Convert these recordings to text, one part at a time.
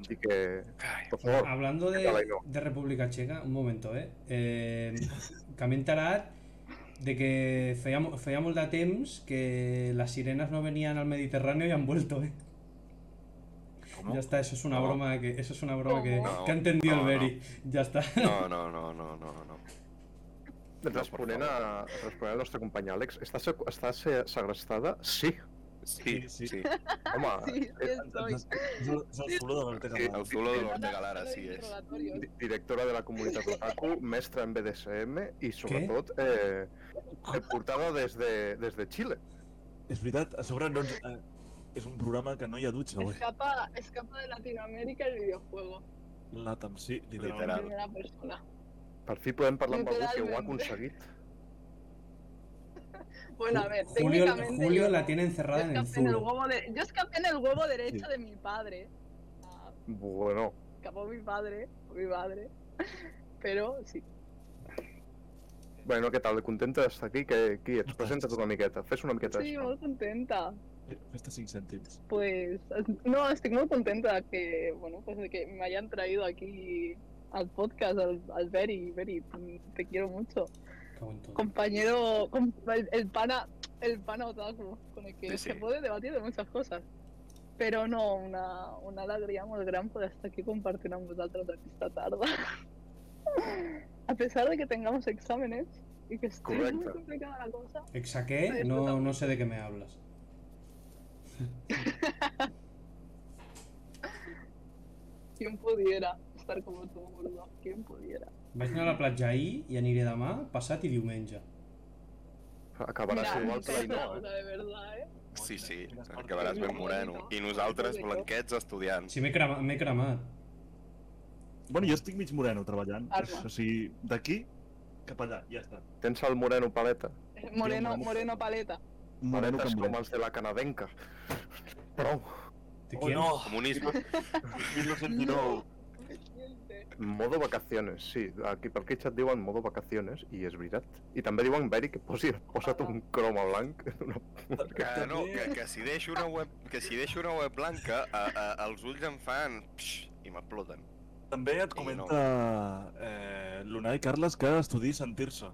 Así que, por favor, Hablando de, no. de República Checa, un momento, eh? eh que m'he enterat de que feia, feia molt de temps que las sirenas no venían al Mediterráneo y han vuelto, eh? ¿Cómo? Ya está, eso es una No. broma que eso es una broma que, ¿Cómo? que ha entendido No, el Beri. Ya está. no, no, no, no, no, no. responent, a, responent al nostre company Àlex, està, sec- està se- segrestada? Sí. Sí, Sí, sí. Home, Sí, sí estoy. El zulo de Ortega. Sí, El zulo de l'Ortegalara, sí és. Directora de la comunitat Otaku, mestra en BDSM i sobretot eh, eh, portada des de, des de Xile. És veritat, a sobre no ens, eh, és un programa que no hi ha dutxa, güey. Escapa, escapa de Latinoamérica el videojuego. L'Atam, sí, literal. Literal. Per fi podem parlar amb algú que ho ha aconseguit. Bueno, a ver, Julio, técnicamente Julio yo la tiene encerrada en el escapé en el zulo. huevo de- yo escapé en el huevo derecho Sí. de mi padre. Ah, Bueno, Escapó mi padre, mi madre. Pero sí. bueno, què tal? Contenta d'estar aquí? Que, qui ets? Presenta't una miqueta, fes una miqueta Sí, això. muy contenta. Festa 5 cèntims. Pues no, estoy muy contenta de que, bueno, pues de que me hayan traído aquí al podcast, al, al Beri. Beri, te quiero mucho. Cago en todo. Compañero, com- el, el pana, el pana otaku, con el que Sí, se sí. puede debatir de muchas cosas. Però no, una, una alegria molt gran poder estar aquí compartint amb vosaltres aquesta tarda. A pesar de que tengamos exámenes y que esté muy Correcte. complicada la cosa. ¿Exaqué? Sí, No, no sé de qué me hablas. ¿Quién pudiera estar como tú, gordo? ¿Quién pudiera? Vaig anar a la platja ahir i aniré demà, passat i diumenge. Acabaràs Mira, igual que la es Ainhoa, bravo, de verdad, ¿eh? Sí, sí, acabaràs ben moreno. I nosaltres, blanquets, estudiant. Si m'he crema, m'he cremat. Bueno, jo estic mig moreno treballant. Arma. O sigui, d'aquí cap allà, ja està. Tens el moreno paleta. Moreno, moreno paleta. Moreno Paletes com els de la canadenca. Prou. ¿De Oh no! Comunisme. 1919. Modo vacaciones, sí. Aquí per aquí et diuen modo vacaciones, i és veritat. I també diuen, Beri, que posi, posa't un croma blanc. Una... Que no, que, que si deixo una web, que si deixo una web blanca, a, a, els ulls em fan... Psh, I m'exploten. També et comenta eh, l'Unai Carles que estudi sentir-se.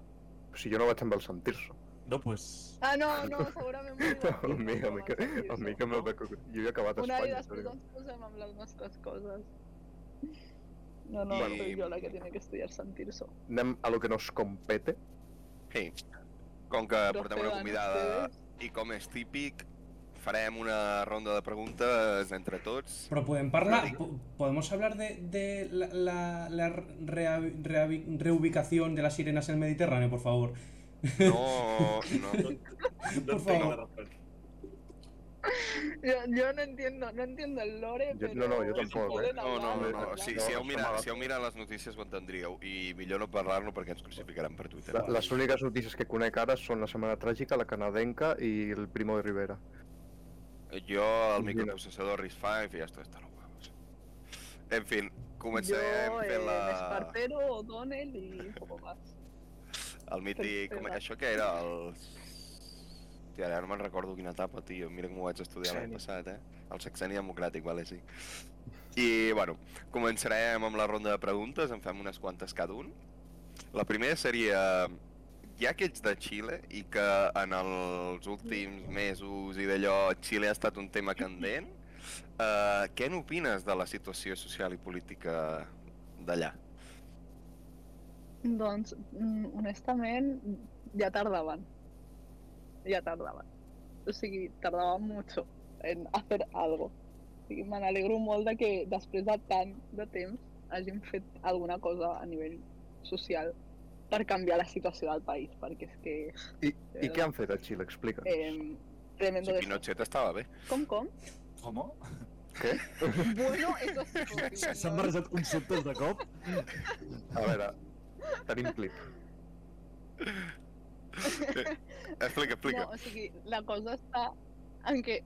Si jo no vaig amb el sentir-se. No, pues... Ah, no, no, segurament A mi, a mi, que, a mi que me'l veig... Jo he acabat a Espanya. després però- ens posem amb les nostres coses. No, no, Bueno. soy yo la que tiene que estudiar sentirse. Anem a lo que nos compete. Sí. Com que portem una convidada ustedes. i com és típic, farem una ronda de preguntes entre tots. Pero pueden hablar, po- podemos hablar de, de la, la- la rea- rea- reubicación de las sirenas en el Mediterráneo, por favor. No, no. No, no Por tengo favor. la respuesta. Yo, yo no entiendo, no entiendo el lore, Yo- pero... no, no, tampoco, pueden eh. No, no, no, no. Si, No, si, heu està mirat, si heu mirat les notícies ho entendríeu i millor no parlar-ne perquè ens crucificaran per Twitter. La, les úniques notícies que conec ara són la Setmana Tràgica, la canadenca i el Primo de Rivera. Jo, el microprocessador RISC-V i esto está los huevos. En fin, començarem Yo, fent eh, la... Espartero, O'Donnell y poco más. El mític... Com... Això què era? El... Hòstia, ara no me'n recordo quina etapa, tio. Mira com ho vaig estudiar l'any passat, eh? El sexeni democràtic, vale, sí. I, bueno, començarem amb la ronda de preguntes, en fem unes quantes cada un. La primera seria... Ja que ets de Xile i que en els últims mesos i d'allò Xile ha estat un tema candent, eh, què n'opines de la situació social i política d'allà? Doncs, mm, honestament, ja tardaven. Ja tardaven. O sigui, tardaven mucho en hacer algo. O sigui, me n'alegro molt de que després de tant de temps hagin fet alguna cosa a nivell social per canviar la situació del país, perquè és que... I, i què han fet a Xile? Explica'ns. Eh, tremendo Si de... Pinochet estava bé. Com, com? Com? Què? Bueno, eso sí. porque S'han barrejat conceptes de cop? A veure, tenim clip. Explica, explica. No, o sigui, la cosa està en que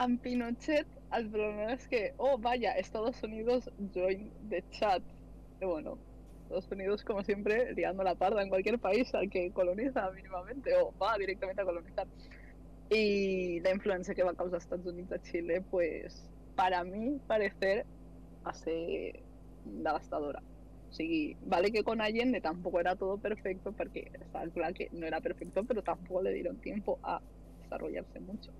amb Pinochet el problema és que, oh, vaya, Estados Unidos join the chat. Y bueno, Estados Unidos, como siempre, liando la parda en cualquier país al que coloniza mínimamente o va directamente a colonizar. Y la influencia que va a causar Estados Unidos a Chile, pues, para mí parecer, ser devastadora. O sigui, vale que con Allende tampoco era todo perfecto, porque está claro que no era perfecto, pero tampoco le dieron tiempo a desarrollarse mucho.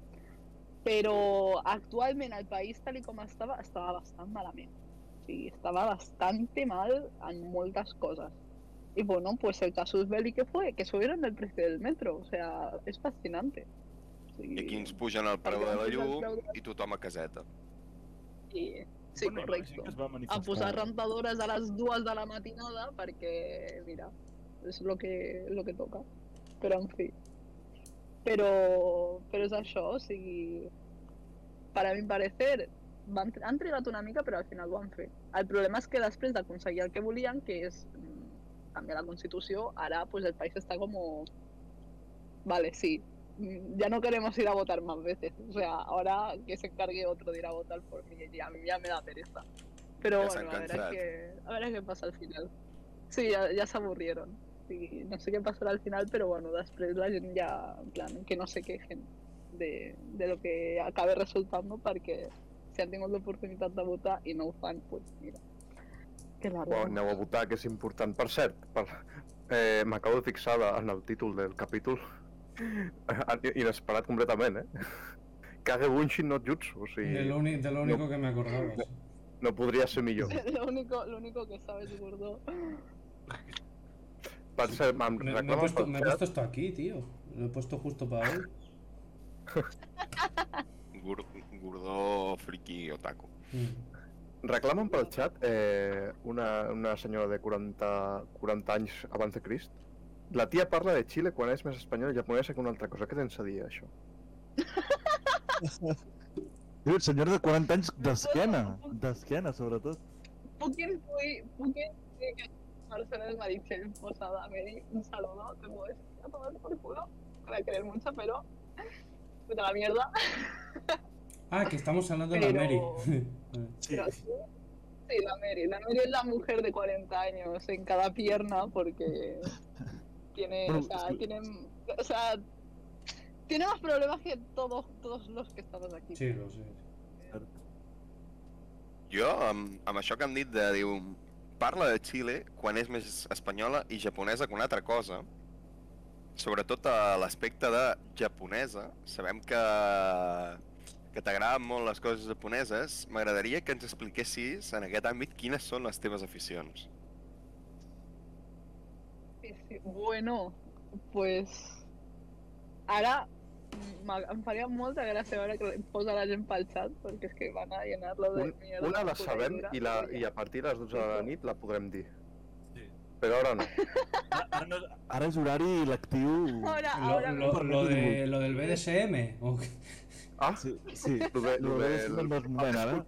Però actualment el país tal i com estava, estava bastant malament. O sigui, estava bastante mal en moltes coses. Y bueno, pues el casus belli que fue, que subieron el precio del metro, o sea, es fascinante. O I sigui, aquí ens pugen el preu de la llum i tothom a caseta. i- Sí, Bueno, correcto. A posar rentadores a les dues de la matinada perquè, mira, és lo que, lo que toca. Però, en fi. Però, però és això, o sigui... Per a mi parecer, van, han trigat una mica, però al final ho han fet. El problema és que després d'aconseguir el que volien, que és mm, canviar la Constitució, ara pues, el país està com... Vale, sí, mm, ya no queremos ir a votar más veces. O sea, ahora que se encargue otro de ir a votar por mí, y a mí ya me da pereza. Pero Ya bueno, a ver, cansado. qué, a ver qué pasa al final. Sí, ya, ya se aburrieron. Sí, no sé qué pasará al final, pero bueno, després la ja, en plan, que no se quejen de, de lo que acabe resultando perquè si han tingut l'oportunitat de votar i no ho fan, pues mira, que la Bueno, aneu a votar, que és important. Per cert, per... eh, m'acabo de fixar en el títol del capítol. Inesperat completament, eh? Kage Bunshin no Jutsu, o De sigui, lo, uni- de lo único que me acordaba. sí. no podria ser millor. lo único, lo único que sabes, gordo. Per cert, em Me, me he puesto, pel me he xat, puesto esto aquí, tío. Lo he puesto justo para hoy. Gur Gordó friki otaku. Mm. reclamen pel xat eh, una, una senyora de 40, 40 anys abans de Crist. La tia parla de Xile quan és més espanyola i japonesa que una altra cosa. Què tens a dir, això? Diu, el senyor de 40 anys d'esquena. D'esquena, sobretot. Puc intuir, puc intuir que Marcelo Marichel Posada Mary, un saludo, te puedo decir a tomar por culo, para querer mucho, pero de la mierda. Ah, que estamos hablando de la Pero- Mary. Sí. Pero sí, sí, la Mary. La Mary es la mujer de 40 años en cada pierna porque tiene, Bueno, o sea, es que- tiene, o sea, tiene más problemas que todos, todos los que estamos aquí. sí, lo sé. Jo, amb, amb això que han dit de, diu, parla de Xile quan és més espanyola i japonesa que una altra cosa, sobretot a l'aspecte de japonesa, sabem que, que t'agraden molt les coses japoneses, m'agradaria que ens expliquessis en aquest àmbit quines són les teves aficions. Sí, sí. Bueno, pues ara em faria molta gràcia veure que posa la gent pel xat perquè és que van a llenar-lo de Un, mierda. una la sabem i, la, i a partir de les 12 de la nit la podrem dir. Sí. Però ara no. Ara, ara, no, ara és horari lectiu. Ahora, Lo, ahora lo, lo de, lo del BDSM. Ah, Sí, sí. lo de, lo Lo de de, no és moment, High ara.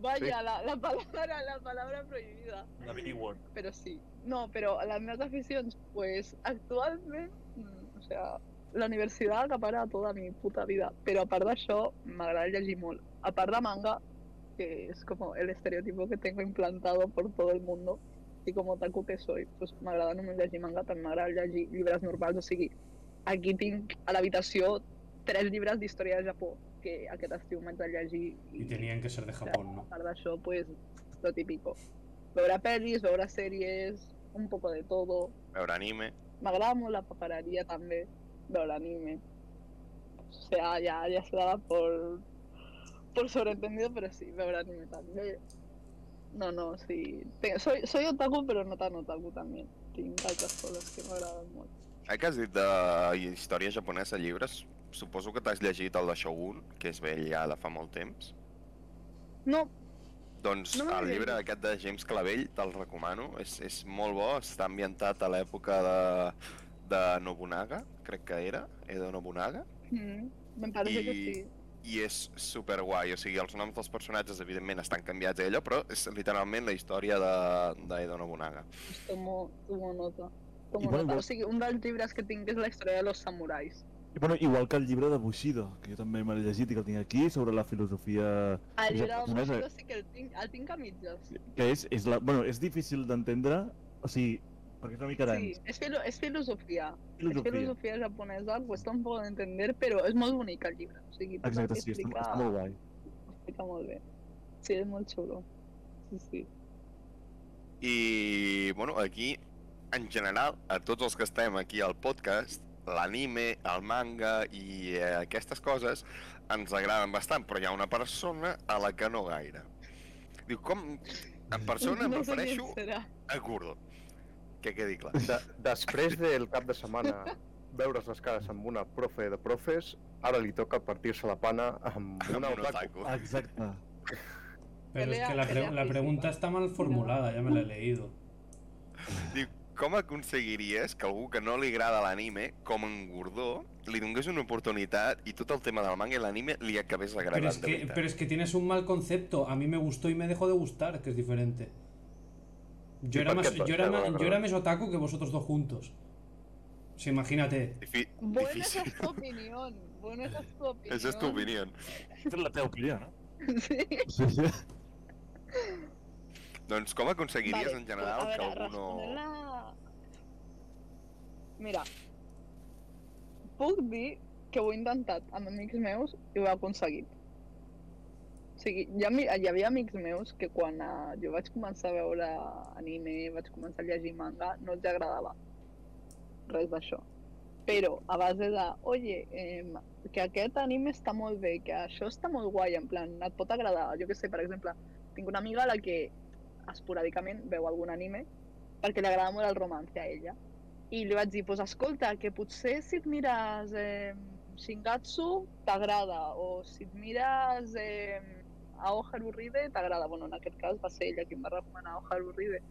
Vaya, la, la palabra, la palabra prohibida. La B-word. Pero sí. No, pero las meves aficions, pues actualment, mm, o sea, la universitat acapara tota mi puta vida. Però a part d'això, m'agrada llegir molt. A part de manga, que es como el estereotipo que tengo implantado por todo el mundo, y como otaku que soy, pues m'agrada només llegir manga, també m'agrada llegir llibres normals, o sigui, aquí tinc a l'habitació tres llibres d'història de Japó, que aquest estiu m'haig de llegir Y tenían que ser de Japón, a ¿no? part d'això, pues, lo típico. Veure pel·lis, veure sèries, un poco de todo. Veure anime, M'agrada molt la paparería també, veure anime. O sea, ya, ya se daba por, por sobreentendido, pero sí, veure anime també. No, no, sí. Te- soy, soy otaku, però no tan otaku també. Tinc altres coses que m'agraden molt. Eh, que has dit de història japonesa llibres, suposo que t'has llegit el de Shogun, que és vell ja de fa molt temps. No, Doncs No el llibre llegit. aquest de James Clavell te'l recomano, és, és molt bo, està ambientat a l'època de, de Nobunaga, crec que era, Edo Nobunaga, mm, me parece que I- sí. i és super guai, o sigui, els noms dels personatges evidentment estan canviats a ella, però és literalment la història de, de Edo Nobunaga. Tomo, tomo nota. Tomo nota. O sigui, un dels llibres que tinc és la història de los samurais. I, bueno, igual que el llibre de Bushido, que jo també m'he llegit i que el tinc aquí, sobre la filosofia El llibre de japonesa, Bushido sí que el tinc, el tinc a mitges. que és, és, la, bueno, és difícil d'entendre, o sigui, perquè és una mica Sí, es, filo, es filosofía. Filosofia. Es filosofía japonesa, cuesta un poco de entender, pero es molt bonic el llibre. O sigui, Exacte, sí, està, explica, està molt guai. explica molt bé. Sí, és molt xulo. Sí, sí. I, bueno, aquí, en general, a tots els que estem aquí al podcast, l'anime, el manga i eh, aquestes coses ens agraden bastant, però hi ha una persona a la que no gaire. Diu, com... En persona em no qui refereixo a Gordo. Que quedi clar. De, després del cap de setmana veure's les cares amb una profe de profes, ara li toca partir-se la pana amb una Amb un otaku. otaku. Exacte. Pero es Pelea- que la, pre- la pregunta está mal formulada, ya me la he leído. Diu, com aconseguiries que algú que no li agrada l'anime, com en Gordó, li donés una oportunitat i tot el tema del manga i l'anime li acabés agradant Pero es, que, pero es que tienes un mal concepto. A mí me gustó y me dejó de gustar, que es diferente. Yo ¿Y era, más, yo, era, yo era más otaku que vosotros dos juntos. Sí, imagínate. Difi Buena difícil. esa es tu opinión. Buena esa es tu opinión. Esa és tu opinió. És la teva opinió, no? Sí. Sí, sí. Doncs com aconseguiries en general a que veure, algú no... responent-la- Mira, puc dir que ho he intentat amb amics meus i ho he aconseguit. O sigui, hi, ha, hi havia amics meus que quan uh, jo vaig començar a veure anime, vaig començar a llegir manga, no els agradava res d'això. Però a base de, oye, eh, que aquest anime està molt bé, que això està molt guai, en plan, et pot agradar. Jo que sé, per exemple, tinc una amiga a la que esporàdicament veu algun anime perquè li agrada molt el romance a ella. I li vaig dir, pues escolta, que potser si et mires eh, Shingatsu t'agrada, o si et mires eh, Aoharu Ride t'agrada. Bueno, en aquest cas va ser ella qui em va recomanar Aoharu Ride.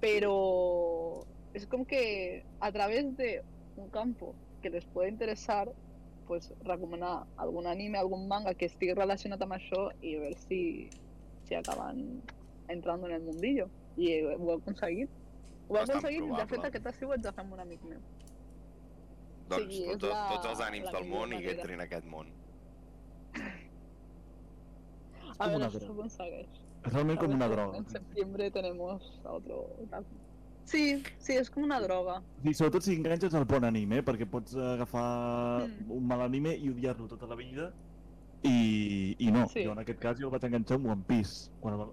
Però es com que a través de un campo que les puede interesar, pues recomanar algun anime, algun manga que estigui relacionat amb això i a veure si, si acaben entrando en el mundillo. I ho he aconseguit. Ho he Bastant aconseguit, de fet aquest estiu haig de fer amb un amic meu. Doncs Sí, és tot, la- tots els ànims del món i que entrin en aquest món. És A com ver una droga. consegueix. És realment com una droga. En septiembre tenemos a otro. Sí, sí, és com una droga. I sobretot si enganxes el bon anime, perquè pots agafar Mm. un mal anime i odiar-lo tota la vida. I, i no, Sí. jo en aquest cas jo el vaig enganxar amb One Piece. Quan el,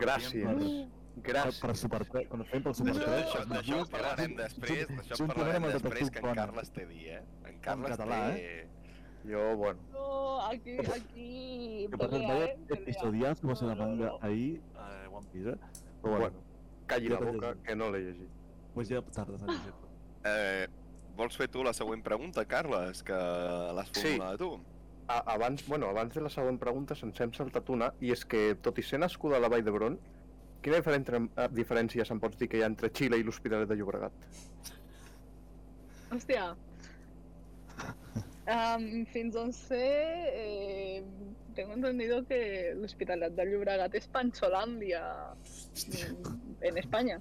Gràcies. feien Per, per, Gràcies. per Super 3, quan feien pel Super Això, 3. això, els d'això dibuixos parlarem després, d'això juntament parlarem després que en. Carles té dia, eh? En Carles català, té... Jo, bueno, No, aquí, aquí... Que per cert, pelea, vaya eh, pelea. episodiazo va ser la No, no, manga no. ahir, eh, One Piece, eh? Però bueno, bueno, calli la boca, que no l'he llegit. pues ja tardes a llegir Eh, vols fer tu la següent pregunta, Carles, que l'has Sí. formulada tu? A, abans, bueno, abans de la següent pregunta se'ns hem saltat una, i és que, tot i ser nascuda a la Vall d'Hebron, quina diferent, eh, diferència se'n pots dir que hi ha entre Xile i l'Hospitalet de Llobregat? Hòstia. Um, fins on sé, eh, tengo entendido que l'Hospitalet de Llobregat és Panxolàndia mm, en Espanya.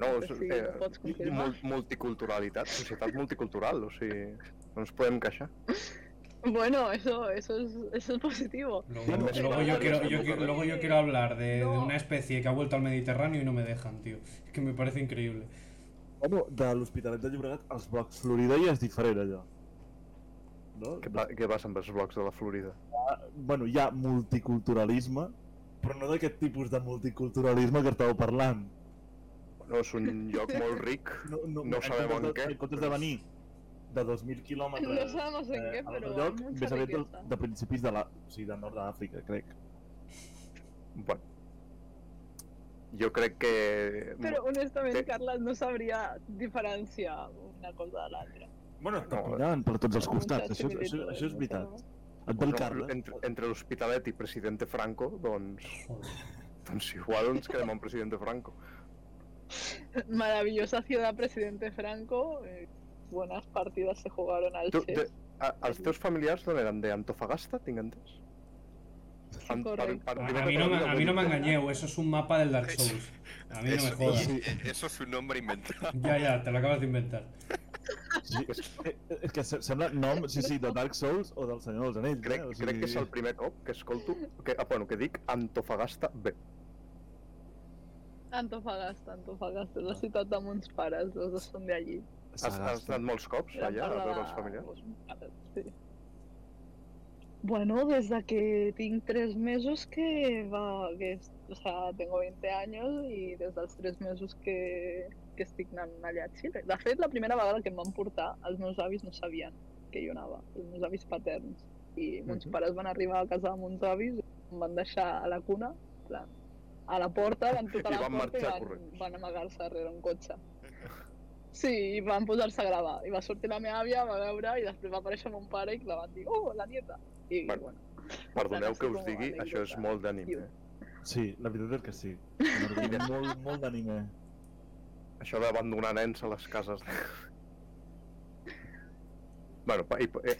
No, és, si eh, mul- multiculturalitat, societat multicultural, o sigui, no ens podem queixar. Bueno, eso, eso, es, eso es positivo. Luego, yo, quiero, yo luego yo quiero hablar de, una especie que ha vuelto al Mediterráneo y no me dejan, tío. Es que me parece increíble. Bueno, de l'Hospitalet de Llobregat als blocs Florida ja és diferent, allò. No? Què, què passa amb els blocs de la Florida? Bueno, hi ha multiculturalisme, però no d'aquest tipus de multiculturalisme que estàveu parlant. No, és un lloc molt ric, No, no, No sabem comptes en de, què, En comptes de venir de 2.000 quilòmetres No sabemos en a pero l'altre lloc, hay mucha vés a ver de, de principis de, la, o sigui, del nord d'Àfrica, crec. bueno. Jo crec que... Pero honestamente, Sí. Carla no sabría diferenciar una cosa de l'altra. Bueno, està No, pillant per tots els costats, això, això, això és no veritat. Et ve el no, Carles. entre, entre l'Hospitalet i Presidente Franco, doncs, doncs igual ens quedem amb Presidente Franco. Maravillosa ciudad, presidente Franco. eh, buenas partidas se jugaron al Tu, chess. de, a, els teus familiars d'on eren? D'Antofagasta, tinc entès? An- correcto. A, a mí no, me- a mí no me engañeu, eso es un mapa del Dark Souls. A mí no me Eso- jodas. Eso es un nombre inventado. Ya, ya, te lo acabas de inventar. Sí, és, eh, és que se- sembla nom, sí, sí, de Dark Souls o del Senyor dels Anells, Crec, eh? O crec que és el primer cop que escolto, que, ah, bueno, que dic Antofagasta B. Antofagasta, Antofagasta, és la ciutat de mons pares, els dos són d'allí. Has, has anat molts cops allà a de veure els familiars? Sí. Bueno, desde que tinc tres mesos que va, que es- o sea, tengo 20 años i des dels tres mesos que, que estic anant allà a Xile. De fet, la primera vegada que em van portar, els meus avis no sabien que jo anava, els meus avis paterns. I mons Mhm. pares van arribar a casa de mons avis, em van deixar a la cuna, plan, a la porta, van tocar I la van porta i marxar van, corrents. van amagar-se darrere un cotxe. Sí, i van posar-se a gravar. I va sortir la meva àvia, va veure, i després va aparèixer mon pare i la van dir, oh, la nieta. I, Bueno, bueno, Perdoneu que us digui, anècdota. això és molt d'anime. Eh? Sí, la veritat és que sí. Molt, molt d'anime. Això d'abandonar nens a les cases. bueno, i, eh,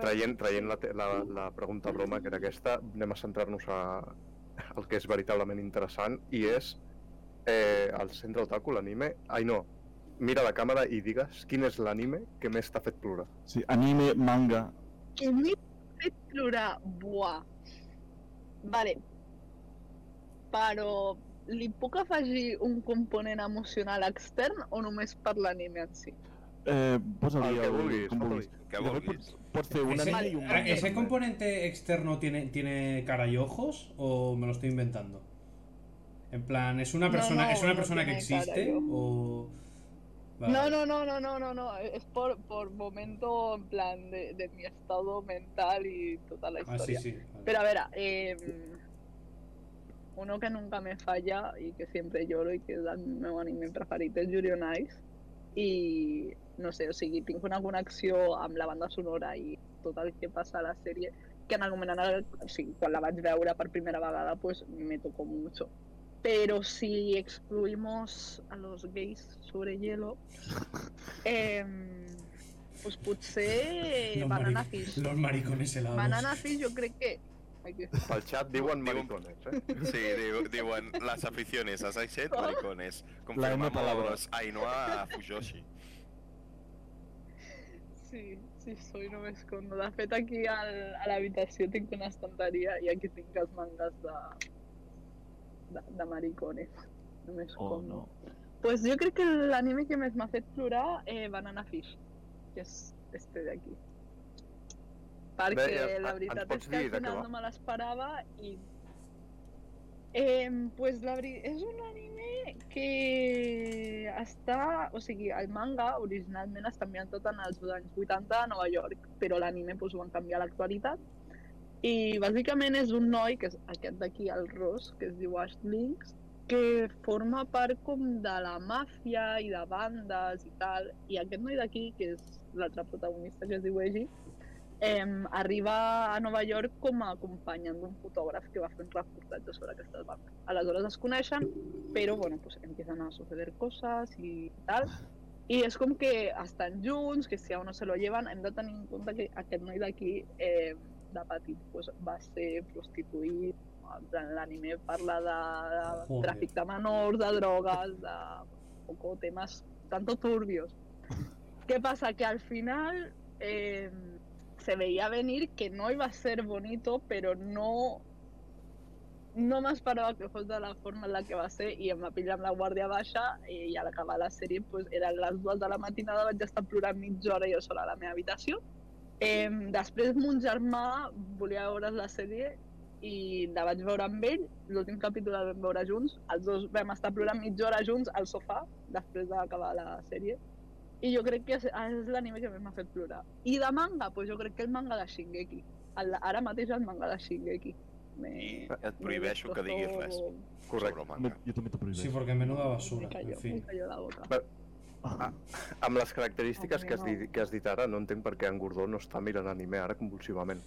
traient, traient la, la, la pregunta broma, que era aquesta, anem a centrar-nos a el que és veritablement interessant, i és eh, el centre otaku, l'anime... Ai, no, mira la càmera i digues quin és l'anime que més t'ha fet plorar. Sí, anime, manga... que m'he fet plorar, buah. Vale. Però li puc afegir un component emocional extern o només per l'anime en si? Eh, posa-li El que el- vulguis, com vulguis. Que De fet, vulguis. Pots, pots fer un ¿Ese, anime y un manga. ¿Ese componente externo tiene, tiene cara y ojos o me lo estoy inventando? En plan, ¿es una persona, no, ¿es una no persona que existe o...? No, no, no, no, no, no, no. Es por, por momento, en plan, de, de mi estado mental y toda la Ah, sí, historia. sí. vale. Pero a ver, eh, uno que nunca me falla y que siempre lloro y que és el meu anime preferit és Yuri on Ice. I no sé, o sigui, tinc una connexió amb la banda sonora i tot el que passa a la sèrie que en el moment o sigui, quan la vaig veure per primera vegada pues me tocó mucho. Pero si excluimos a los gays sobre hielo, eh, pues potser Los Banana maric- Fish. Los maricones helados. Banana Fish jo crec que... Pel xat diuen maricones, eh? Sí, diu, diuen las aficiones a Saichet, maricones. La. Confirmamos Ainhoa Fujoshi. Sí, sí, soy, no m'escondo. De fet, aquí al, a l'habitació tinc una estanteria i aquí tinc els mangas de, de, de maricones. No Oh, m'escondo. no. Pues jo crec que l'anime que més m'ha fet plorar eh, Banana Fish, que és este d'aquí. Perquè Bé, eh, la veritat és que al final no me l'esperava i... Eh, pues la veri... és un anime que està... O sigui, el manga originalment està ambientat en els anys 80 a Nova York, però l'anime pues, ho van canviar a l'actualitat. I bàsicament és un noi, que és aquest d'aquí, el Ross, que es diu Ash Lynx, que forma part com de la màfia i de bandes i tal, i aquest noi d'aquí, que és l'altre protagonista que es diu Eiji, eh, arriba a Nova York com a acompanyant d'un fotògraf que va fer un reportatge sobre aquestes bandes. Aleshores es coneixen, però bueno, pues, empiezan a suceder cosas i tal, i és com que estan junts, que si a uno se lo llevan, hem de tenir en compte que aquest noi d'aquí eh, de petit pues, va ser prostituït, l'anime parla de, de Joder. tràfic de menors, de drogues, de un poco temas tanto turbios. ¿Qué pasa? Que al final eh, se veía venir que no iba a ser bonito, pero no no m'esperava que fos de la forma en la que va ser i em va pillar amb la guàrdia baixa i a l'acabar la sèrie pues, eren les dues de la matinada, vaig estar plorant mitja hora jo sola a la meva habitació. Eh, després mon germà volia veure la sèrie i la vaig veure amb ell, l'últim capítol el vam veure junts, els dos vam estar plorant mitja hora junts al sofà després d'acabar la sèrie i jo crec que és, és l'anime que més m'ha fet plorar. I de manga, pues jo crec que el manga de Shingeki. El, ara mateix el manga de Shingeki. Me, I et prohibeixo que diguis res Correcte. Jo també t'ho prohibeixo. Sí, porque menuda basura. Me cayó, En fin. me la boca. Ah, Amb les característiques que has, dit, que has dit ara, no entenc per què en Gordó no està mirant anime ara convulsivament.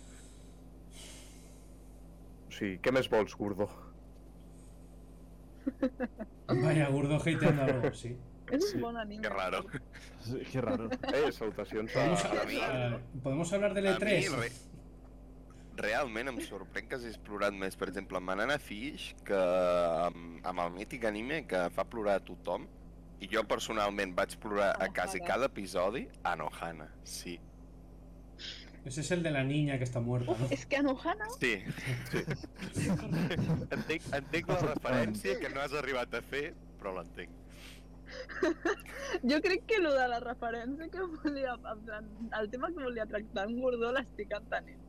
O sigui, què més vols, Gordó? Vaya, gordo hateando algo, sí. És Sí, un bon anime. Que raro. sí, que raro. Eh, salutacions a... ¿Podemos, a ¿podemos hablar del A mi, E3? re... realment em sorprèn que hagis plorat més, per exemple, amb Banana Fish, que amb, amb el mític anime que fa plorar a tothom. I jo personalment vaig plorar a quasi Anohana. cada episodi a Nohana, sí. Ese es el de la niña que está muerta, Uf, ¿no? és que a Nohana Sí. sí. entenc, entenc la referència que no has arribat a fer, però l'entenc. jo crec que lo de la referència que volia, en plan, el tema que volia tractar en Gordó l'estic entenent.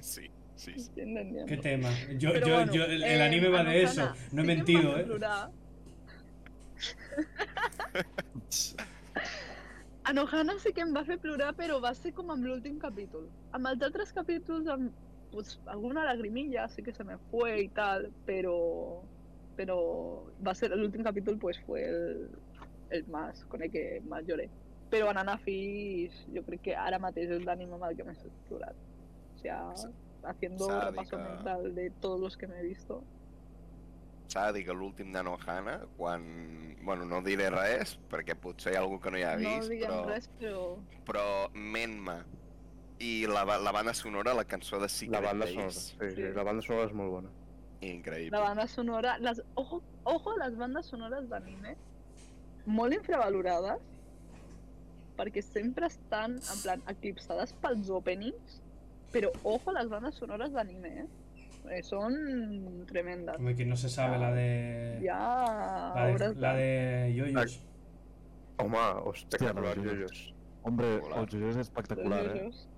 Sí, sí, sí. ¿Qué tema? Yo, Pero yo, bueno, yo, el, eh, anime va de eso. Anohana No he mentido, eh. plorar. Anohana sí que em va fer plorar, però va ser com amb l'últim capítol. Amb els altres capítols, amb, pues, alguna lagrimilla sí que se me fue y tal, pero pero va a ser el último capítulo pues fue el, el más con el que más lloré. Però en Anafish jo crec que ara mateix és l'ànima amb el que més he plorat o sea, haciendo dir repaso mental de todos los que me he visto Dir que l'últim de Nohana, quan... Bueno, no diré res, perquè potser hi ha algú que no hi ha no vist, diguem però... res però Però Menma i la, la banda sonora, la cançó de Secret La banda sonora, Days, sí, sí, Sí. la banda sonora és molt bona. increïble. la banda sonora les, ojo, ojo a les bandes sonores d'anime molt infravalorades perquè sempre estan en plan eclipsades pels openings però ojo a les bandes sonores d'anime eh? Eh, són tremendes Hombre, que no se sabe la de. ha La de, la de Yoyos. Home, espectacular, no, Yoyos. Hombre, Espectacular. el Jojo és espectacular, eh? Jojo's.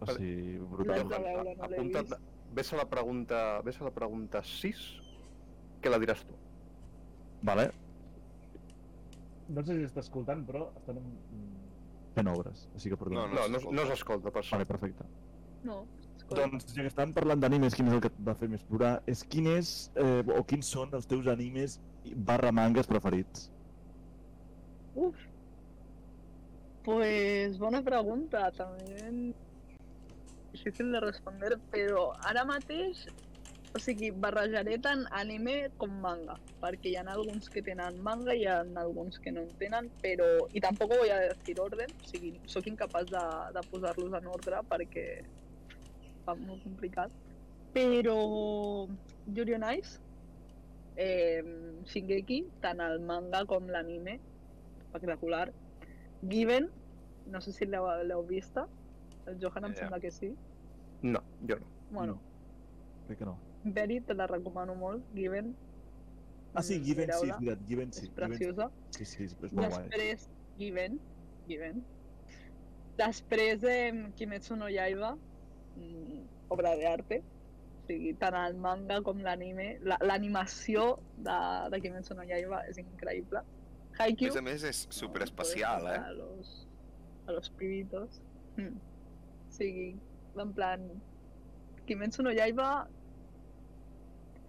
O sigui, brutal. no Apunta't, ves a la pregunta, ves a la pregunta 6, que la diràs tu. Vale. No sé si està escoltant, però estan en... fent obres, així que perdó. No, No, no, s'escolta. no s'escolta, per Vale, sort. perfecte. No. Doncs, ja que estàvem parlant d'animes, quin és el que et va fer més plorar? És quin és, eh, o quins són els teus animes barra mangas preferits? Uf. Pues buena pregunta, también difícil de responder, però ara mateix, o sigui, barrejaré tant anime com manga, perquè hi ha alguns que tenen manga i hi ha alguns que no en tenen, però... I tampoc voy a decir orden, o sigui, sóc incapaç de, de posar-los en ordre perquè fa molt complicat. Però Yuri on Ice, eh, Shingeki, tant el manga com l'anime, espectacular. Given, no sé si l'heu vista, el Johan em Ja. sembla que sí. No, jo no. Bueno, Crec que no. Very, te la recomano molt, Given. Ah, sí, Mm, Given sí, és veritat, Given sí. És Given preciosa. sí, sí, sí, és molt guai. Després, Given, Given. Després, eh, Kimetsu no Yaiba, obra d'arte. O sigui, tant el manga com l'anime, la- l'animació de, de Kimetsu no Yaiba és increïble. A Haikyuu, més a més, és ¿no? super especial, Poder eh? A los, a los pibitos. Mm. Sí, en plan, Kimetsu no Yaiba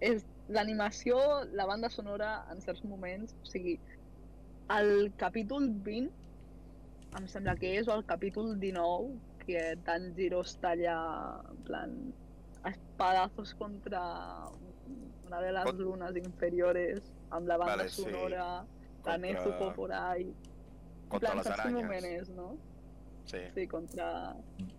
és l'animació, la banda sonora en certs moments, o sigui, el capítol 20 em sembla que és, o el capítol 19, que Tanjiro es talla, en plan, espadazos contra una de las Pot- lunas inferiores, amb la banda Vale, sí. sonora, la Contra- Nezuko por ahí. En Contra plan, les moment aranyes. és, no? Sí. Sí, contra...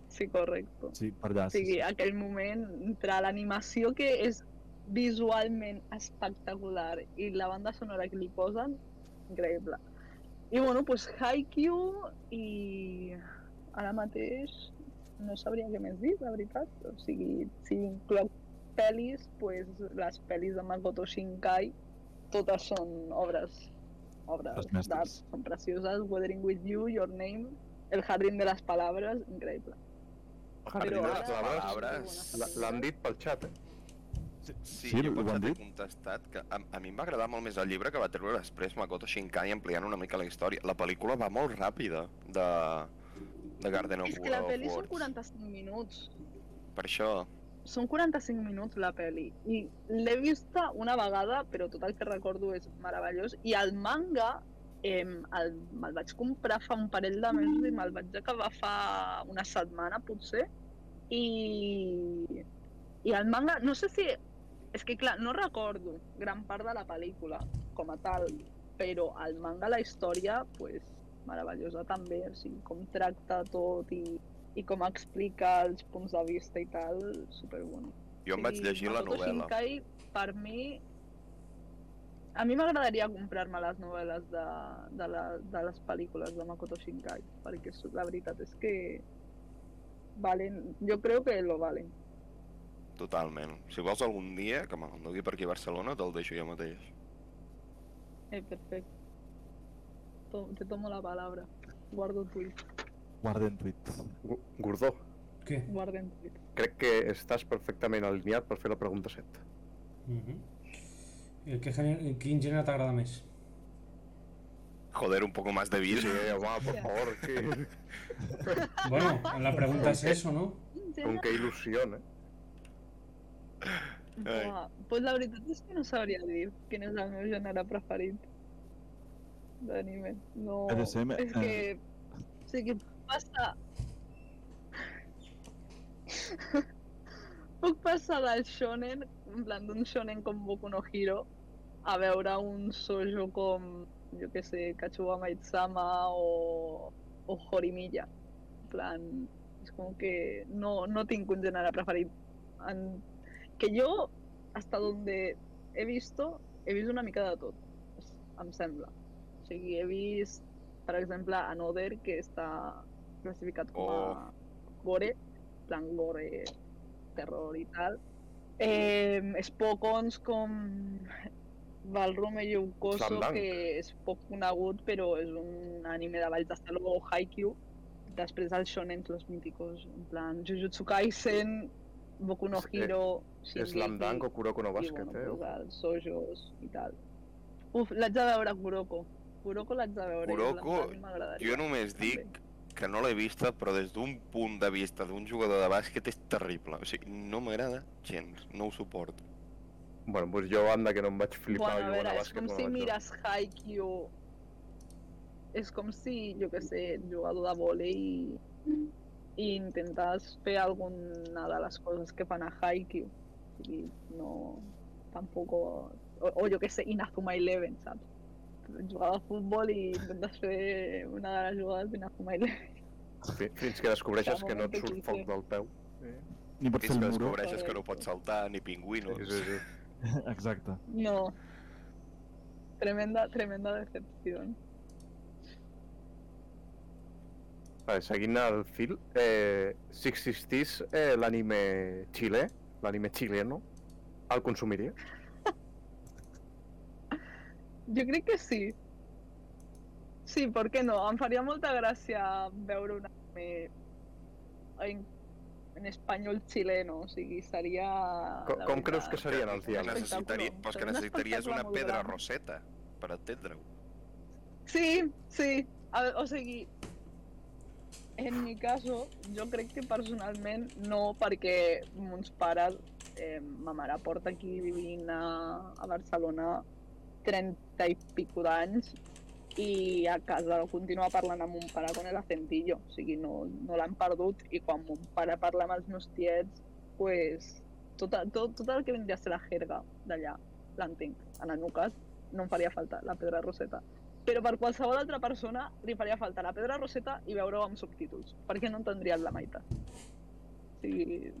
Sí, correcte. Sí, per allà, O sí, sí. aquell moment entre l'animació que és visualment espectacular i la banda sonora que li posen, increïble. I bueno, pues Haikyuu i ara mateix no sabria què més dir, la veritat. O sigui, si incloc pel·lis, pues les pel·lis de Makoto Shinkai totes són obres obres d'art, són precioses. Weathering with You, Your Name, El jardín de les palabres, increïble. El jardín de les palabres la- l'han dit pel xat, eh? Sí, Sí, sí jo han t'he contestat que a, a mi em va agradar molt més el llibre que va treure després Makoto Shinkai ampliant una mica la història. La pel·lícula va molt ràpida de, de Garden of, És que la pel·li són Words. 45 minuts. Per això, Són 45 minuts la pel·li. I l'he vista una vegada, però tot el que recordo és meravellós. I el manga eh, el, me'l vaig comprar fa un parell de mesos i me'l vaig acabar fa una setmana, potser. I, I el manga, no sé si... És que, clar, no recordo gran part de la pel·lícula com a tal, però el manga, la història, pues, meravellosa també, o sigui, com tracta tot i, i com explica els punts de vista i tal, superbonic. jo em vaig llegir la Makoto novel·la. Shinkai, per mi... A mi m'agradaria comprar-me les novel·les de, de, la, de les pel·lícules de Makoto Shinkai, perquè la veritat és que valen, jo crec que lo valen. Totalment. Si vols algun dia, que me'l dugui per aquí a Barcelona, te'l deixo jo mateix. Eh, perfecto. To- te tomo la palabra. Guardo el tuit. Guarden tuit. Gu- Gordó. Què? Guarden tuit. Crec que estàs perfectament alineat per fer la pregunta 7. Mhm. I què gene- quin gènere t'agrada més? Joder, un poco más de vida. Sí, home, por favor, que... Bueno, la pregunta es eso, ¿no? con que il·lusió, eh? Ai. Pues la veritat és que no sabria dir quin és el meu gènere preferit d'anime. No... EDSM, És eh. que... O sigui, puc passar... puc passar del shonen, en plan d'un shonen com Boku no Hero, a veure un sojo com, jo que sé, Kachuwa Maid-sama o, o Horimiya. En plan, és com que no, no tinc un gènere preferit. En, que jo, hasta donde he visto, he vist una mica de tot, es- em sembla. Sigui, he vist, per exemple, Another, que està classificat com a gore, en plan gore, terror i tal. Eh, Spokons com Ballroom e Yukoso, Slam Dunk. que és poc conegut, però és un anime de Valls d'Esteló o Haikyuu. Després els shonen, los míticos, en plan Jujutsu Kaisen, Boku no És- eh, Slam Dunk o Kuroko no Basket, i, eh? bueno, pues, els sojos i tal. Uf, l'haig de veure, Kuroko. Kuroko l'haig de veure. i Kuroko, Jo només també. dic que no l'he vista, però des d'un punt de vista d'un jugador de bàsquet és terrible. O sigui, no m'agrada gens, no ho suporto. Bueno, doncs jo, anda, que no em vaig flipar Bueno, a jugant veure, a és bàsquet. com no si veure. mires Haikyuu... És com si, jo que sé, jugador de vòlei i, i intentes fer alguna de les coses que fan a Haikyuu. O sigui, no... Tampoc... O, o jo que sé, Inazuma Eleven, saps? Jugar a futbol i intentes fer una de les jugades d'Inazuma Eleven. Fi- Fins que descobreixes que no et surt foc del peu. Ni pots fer Fins que el muro. descobreixes que no pots saltar, ni pingüinos. Sí, sí, sí. Exacte. No. Tremenda, tremenda decepción. Vale, seguint el fil, eh, si existís eh, l'anime xilè, l'anime xileno, el consumiria? Jo crec que sí. Sí, per què no? Em faria molta gràcia veure un anime en, en espanyol xileno, o sigui, seria... Com, com creus que serien els diàlegs? necessitaria, espectacle. pues que necessitaries una pedra gran. roseta per entendre-ho. Sí, sí. A, o sigui, en mi caso, jo crec que personalment no, perquè mons pares, eh, ma mare porta aquí vivint a, a Barcelona 30 i pico d'anys i a casa continua parlant amb mon pare con el acentillo, o sigui, no, no l'han perdut i quan mon pare parla amb els meus tiets, pues, tot, tot, tot el que vindria a ser la jerga d'allà l'entenc. En el meu cas, no em faria falta la pedra roseta. Però per qualsevol altra persona li faria falta la pedra roseta i veure-ho amb subtítols, perquè no entendrien la meitat. O sigui,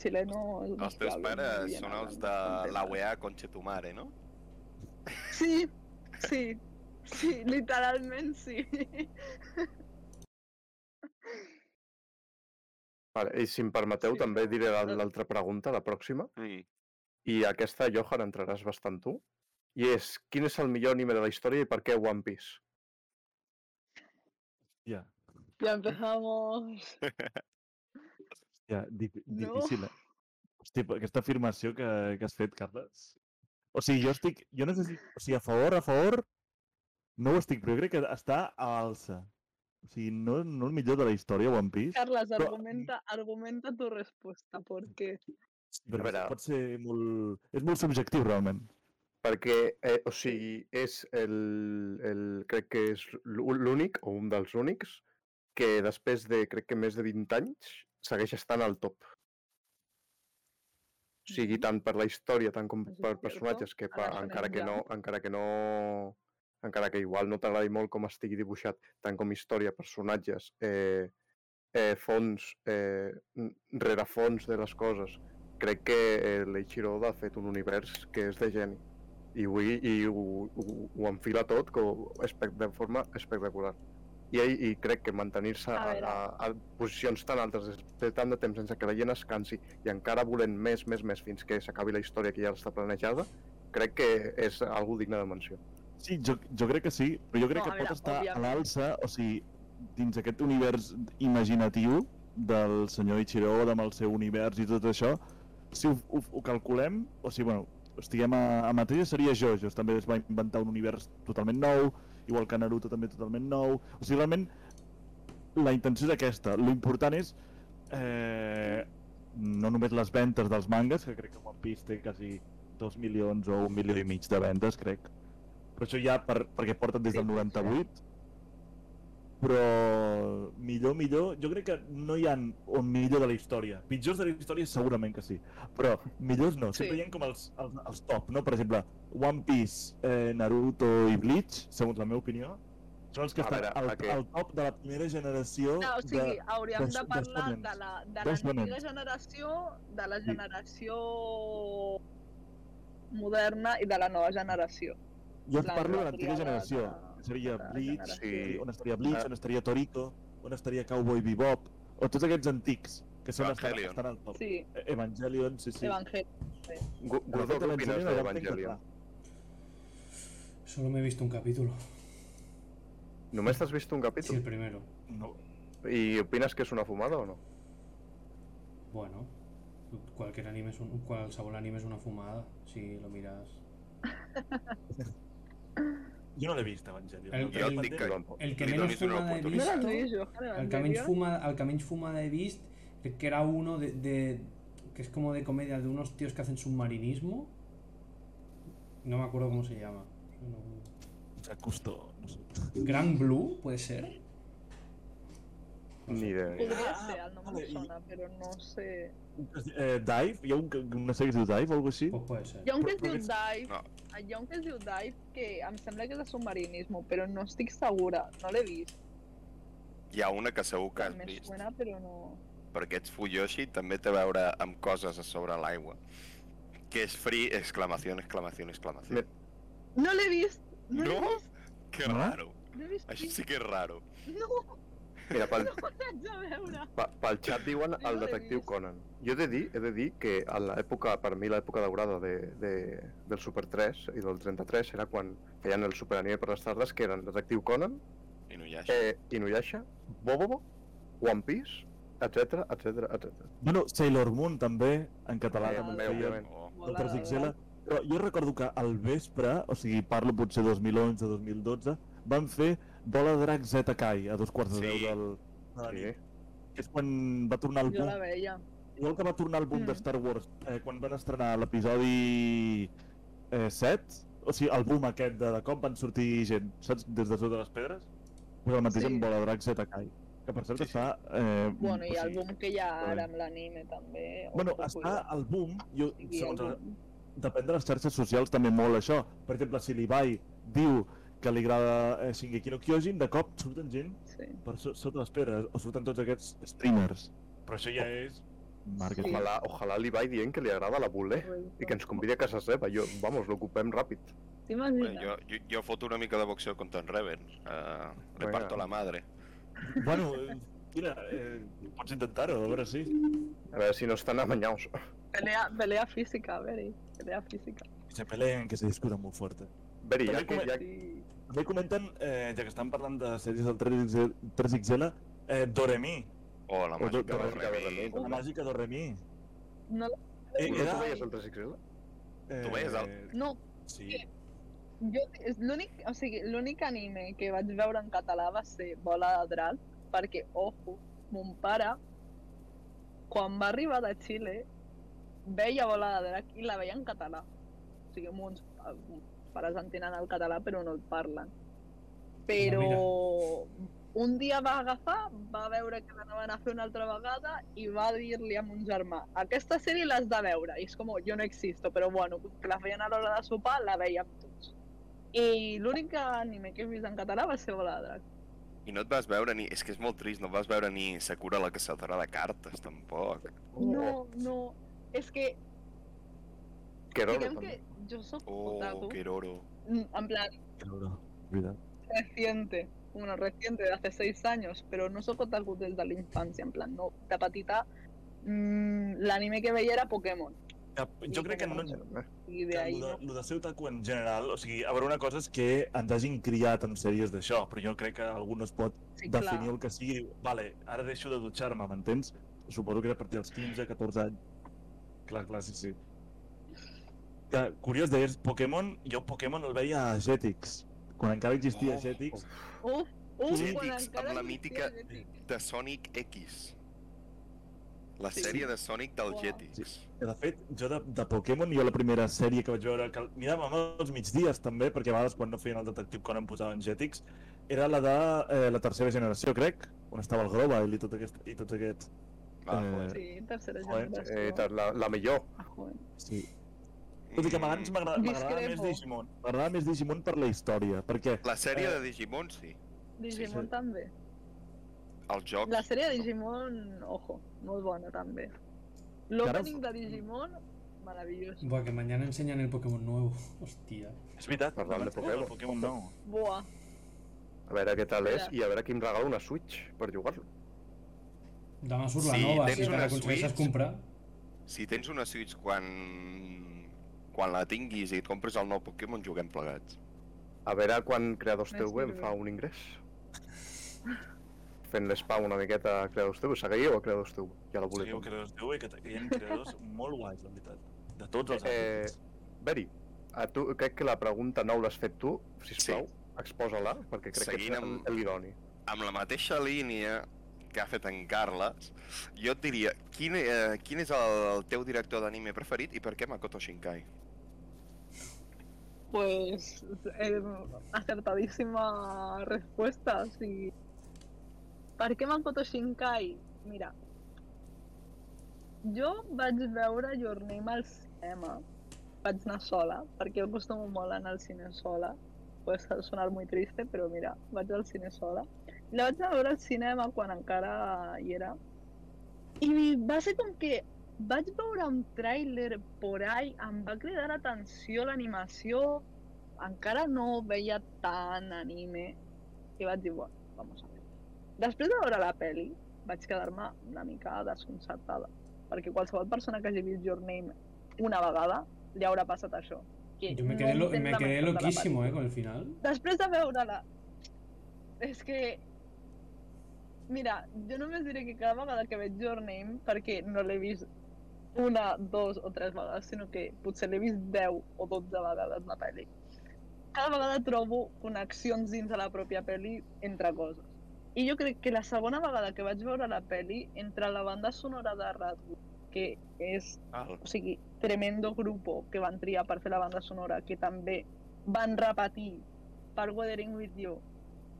xileno... Els teus pares són els de entès. la UEA Conchetumare, no? Sí, sí, sí, literalment sí. Vale, I si em permeteu, Sí, també no, diré la- no. l'altra pregunta, la pròxima. Mm. I aquesta, Johan, entraràs bastant tu. I és, quin és el millor anime de la història i per què One Piece? Ja, Ya empezamos. ja, di No. difícil, eh? Hòstia, aquesta afirmació que, que has fet, Carles. O sigui, jo estic... Jo necessito... O sigui, a favor, a favor... No ho estic, però jo crec que està a l'alça. O sigui, no, no el millor de la història, One Piece. Carles, Però- argumenta, argumenta tu respuesta, porque Però veure. pot ser molt... És molt subjectiu, realment. Perquè, eh, o sigui, és el, el, crec que és l'ú- l'únic, o un dels únics, que després de, crec que més de 20 anys, segueix estant al top. O sigui, tant per la història, tant com per personatges, que Ara encara que no, encara que no, encara que igual no t'agradi molt com estigui dibuixat, tant com història, personatges, eh, eh, fons, eh, rerefons de les coses, crec que eh, l'Eiichiro Oda ha fet un univers que és de geni. I, avui, i ho, ho, ho enfila tot com, de forma espectacular. I, i crec que mantenir-se A a, a, a, posicions tan altes des de tant de temps sense que la gent es cansi i encara volent més, més, més fins que s'acabi la història que ja està planejada, crec que és algú digne de menció. Sí, jo, jo crec que sí, però jo crec No, a que veure, pot estar a òbviament. l'alça, o sigui, dins aquest univers imaginatiu, del senyor Ichiro amb el seu univers i tot això, si ho, ho, ho calculem, o sigui, bueno, estiguem a, a mateix seria JoJo's, també es va inventar un univers totalment nou, igual que Naruto també totalment nou, o sigui, realment la intenció és aquesta, l'important és eh, no només les ventes dels mangas, que crec que One Piece té quasi 2 milions o un milió i mig de vendes, crec, però això ja per, perquè porten des del sí. 98, però millor, millor, jo crec que no hi ha un millor de la història. Pitjors de la història segurament que sí, però millors no, sempre Sí. hi ha com els, els, els top, no? Per exemple, One Piece, eh, Naruto i Bleach, segons la meva opinió, són els que estan al, al top de la primera generació No, o sigui, de... hauríem de dels parlar de la de l'antiga shonens. generació, de la Sí. generació moderna i de la nova generació. Jo et la- parlo de la l'antiga generació, de- seria de generació. Sí. on estaria Bleach, Ah. on estaria Toriko, on estaria Cowboy Bebop, o tots aquests antics, que són estan, Evangelion. estan al top. Sí, Eh, Evangelion, sí, sí. De Evangelion el vam tenir d'Evangelion? Solo me he visto un capítulo. Només t'has vist un Sí, capítol? el primero. No. I opines que és una fumada o no? Bueno, cualquier anime es un, qualsevol anime es una fumada, si lo miras. Jo no l'he vist, Evangelion. El- No Jo tinc et dic que pendent. El que Li menos donis una fumada he No oportunitat. visto, l'has vist, Johan, el que menys Evangelion? fuma, el que menys fumada he vist, crec que era uno de, de- que es como de comedia de unos tíos que hacen submarinismo. No me acuerdo cómo se llama. O sea, Custo, no sé. Gran Blue, puede ser. No sé. Ni idea. Podria Ah, ser, el nom vale, em i- sona, però no sé... Eh, Dive? Hi ha un, una sèrie que es diu Dive o alguna així? Pues puede ser. Hi ha un que es diu Dive, No. hi ha un que es diu Dive que em sembla que és de submarinisme, però no estic segura, no l'he vist. Hi ha una que segur que has vist, suena, però no... perquè ets Fuyoshi, també té a veure amb coses a sobre l'aigua. Que és free, exclamació, exclamació, exclamació. No l'he vist! No l'he No? vist! Que raro. No Això sí que és raro. No, Mira, pel, no pa- pel xat diuen el detectiu. Conan. Jo he de dir, he de dir que a l'època, per mi l'època daurada de, de, del Super 3 i del 33 era quan feien el superanime per les tardes, que eren Detectiu Conan, I no hi ha eh, Inuyasha, Bobobo, One Piece, etc etc etc. Bueno, Sailor Moon també, en català Eh, també òbviament. Oh. 3XL, però jo recordo que al vespre, o sigui, parlo potser 2011-2012, van fer Bola de Drac Zeta Kai a dos quarts de Sí. deu del, de la Sí. nit. Que és quan va tornar el Jo boom, la veia. igual que va tornar el boom Mm. de Star Wars, eh, quan van estrenar l'episodi eh, 7, o sigui, el boom aquest de, de cop van sortir gent, saps, des de sota les pedres? Pues el mateix Sí. amb Bola de Drac Zeta Kai, que per cert Sí, sí. està... Eh, Bueno, i el boom que hi ha ara amb l'anime també. Bueno, està al boom, jo, el segons el, boom. depèn de les xarxes socials també molt això. Per exemple, si l'Ibai diu que li agrada eh, Shingeki no Kyojin, de cop surten gent Sí. per so sota les pedres, o surten tots aquests streamers. Però això ja és màrqueting. Ojalà, ojalà li vaig dient que li agrada la Bulé i que ens convidi a casa seva. Jo, vamos, l'ocupem ràpid. Bueno, jo, jo, jo foto una mica de boxeo contra en Reven. Uh, reparto la madre. Bueno, eh, mira, eh, pots intentar-ho, a veure si. A veure si no estan amanyaus. Pelea, pelea física, Beri. Pelea física. Que se peleen, que se discuten molt fuerte. Beri, ja que, ja, Sí. També comenten, eh, ja que estan parlant de sèries del 3XL, 3XL eh, Doremi, Oh, la O màgica de- Remy. la màgica Doremi. No, Eh, era... tu veies el 3XL? Eh, Tu veies el- no, Sí. jo, és l'únic, o sigui, l'únic anime que vaig veure en català va ser Bola de Drac, perquè, ojo, mon pare, quan va arribar de Xile, veia Bola de Drac i la veia en català. O sigui, mons pares entenen el català però no el parlen. Però un dia va agafar, va veure que l'anaven a fer una altra vegada i va dir-li a mon germà aquesta sèrie l'has de veure. I és com, jo no existo, però bueno, que la feien a l'hora de sopar, la veiem tots. I l'únic anime que he vist en català va ser Bola de Drac. I no et vas veure ni... És que és molt trist, no vas veure ni Sakura la caçadora de cartes, tampoc. No, no, és que, Diguem també. que jo soc Oh, otaku, Keroro. mm, en plan, Claro, veritat. reciente, bueno, reciente, de hace seis años, pero no soy otaku desde la infancia, en plan, no, de petita, mm, l'anime que veia era Pokémon. Que, jo crec que no, I de que ahí lo de, no. lo de ser otaku en general, o sigui, a veure, una cosa és que ens hagin criat en sèries d'això, però jo crec que algú no es pot Sí, definir clar. el que sigui. Vale, ara deixo de dutxar-me, m'entens? Suposo que era a partir dels 15, 14 anys. Clar, clar, sí, sí. Que, curiós, deies Pokémon, jo Pokémon el veia a Jetix, quan encara existia Oh, Jetix. Sí, quan Jetix, amb la mítica- Jetix. De Sonic X. La Sí. sèrie de Sonic del Uau. Jetix. Que, de fet, jo de, de Pokémon, jo la primera sèrie que vaig veure, que miràvem als migdies també, perquè a vegades quan no feien el detectiu Conan posaven Jetix, era la de eh, la tercera generació, crec, on estava el Global i, tot aquest, i tots aquests. Va, Eh. Sí, tercera generació. Eh, la, la millor. Ah. Sí. Tot i que abans m'agrada- m'agradava més. Digimon. M'agradava més Digimon per la història, perquè... La sèrie Eh. de Digimon, sí. Digimon sí. també. Els jocs... La sèrie de Digimon, ojo, molt bona també. L'opening de Digimon, meravellós. Buah, que mañana enseñan el Pokémon nuevo. Hostia. És veritat, Parlant de Pokémon. el Pokémon nou. Buah, A veure què tal és i a veure qui em regala una Switch per jugar-lo. Demà surt la Sí, nova, si te una l'aconsegueixes Switch? comprar. Si tens una Switch quan... quan la tinguis i et compres el nou Pokémon, juguem plegats. A veure quan Creadors Més TV em fa un ingrés. Fent l'espam una miqueta a Creadors TV. Seguiu a Creadors TV, ja la Seguiu voleu. creadors de que, que hi ha creadors molt guais, la veritat. De tots els Eh. Beri, a tu, crec que la pregunta nou l'has fet tu, sisplau, exposa-la, perquè crec Seguint que és amb- amb... l'idoni. Amb la mateixa línia que ha fet en Carles, jo et diria, quin, eh, quin és el, el teu director d'anime preferit i per què Makoto Shinkai? Pues eh, acertadísima respuesta. Sí. Per què Makoto Shinkai? Mira, jo vaig veure Your Name al cinema. Vaig anar sola, perquè jo acostumo molt anar al cine sola. Puede sonar muy triste, però mira, vaig al cine sola. La vaig a veure al cinema quan encara hi era. I va ser com que vaig veure un tràiler por ahí, em va cridar l'atenció l'animació, encara no veia tant anime, i vaig dir, bueno, vamos a ver. Després de veure la peli, vaig quedar-me una mica desconcertada, perquè qualsevol persona que hagi vist Your Name una vegada, li haurà passat això. Que Yo me no quedé, lo- entén me quedé loquísimo, eh, con el final. Després de veure-la, és que... Mira, jo només diré que cada vegada que veig Your Name, perquè no l'he vist una, dos o tres vegades, sinó que potser l'he vist 10 o 12 vegades la pel·li. Cada vegada trobo connexions dins de la pròpia pel·li entre coses. I jo crec que la segona vegada que vaig veure la pel·li, entre la banda sonora de Radwood, que és Val. o sigui, tremendo grupo que van triar per fer la banda sonora, que també van repetir per Weathering With You,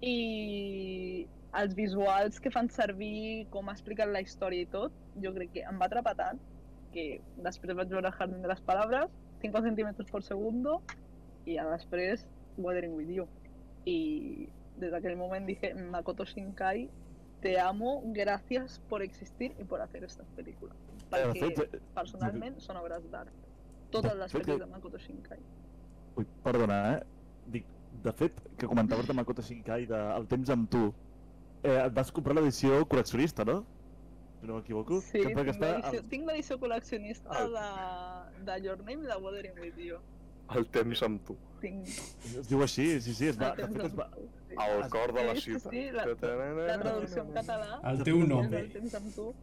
i els visuals que fan servir, com ha explicat la història i tot, jo crec que em va atrapar tant, que després vaig veure Jardín de les Palabras, 5 centímetres per segundo, i ja després Weathering With You. I des d'aquell moment dije, Makoto Shinkai, te amo, gracias por existir y por hacer estas películas. Eh, Perquè fet, eh, personalment són obres d'art. Totes De les que- de Makoto Shinkai. Ui, perdona, eh? Dic, de fet, que comentaves de Makoto Shinkai, de El temps amb tu, eh, et vas comprar l'edició col·leccionista, no? Si no m'equivoco. Sí, que tinc l'edició- tinc l'edició col·leccionista El- de, de Your Name i de Wuthering With You. El temps amb tu. Tinc Es diu així, sí, sí, es va, el de temps fet es va... sí. Al cor de la Sí, sí, ciutat. sí, la- La traducció en català Al teu nom. el temps amb tu.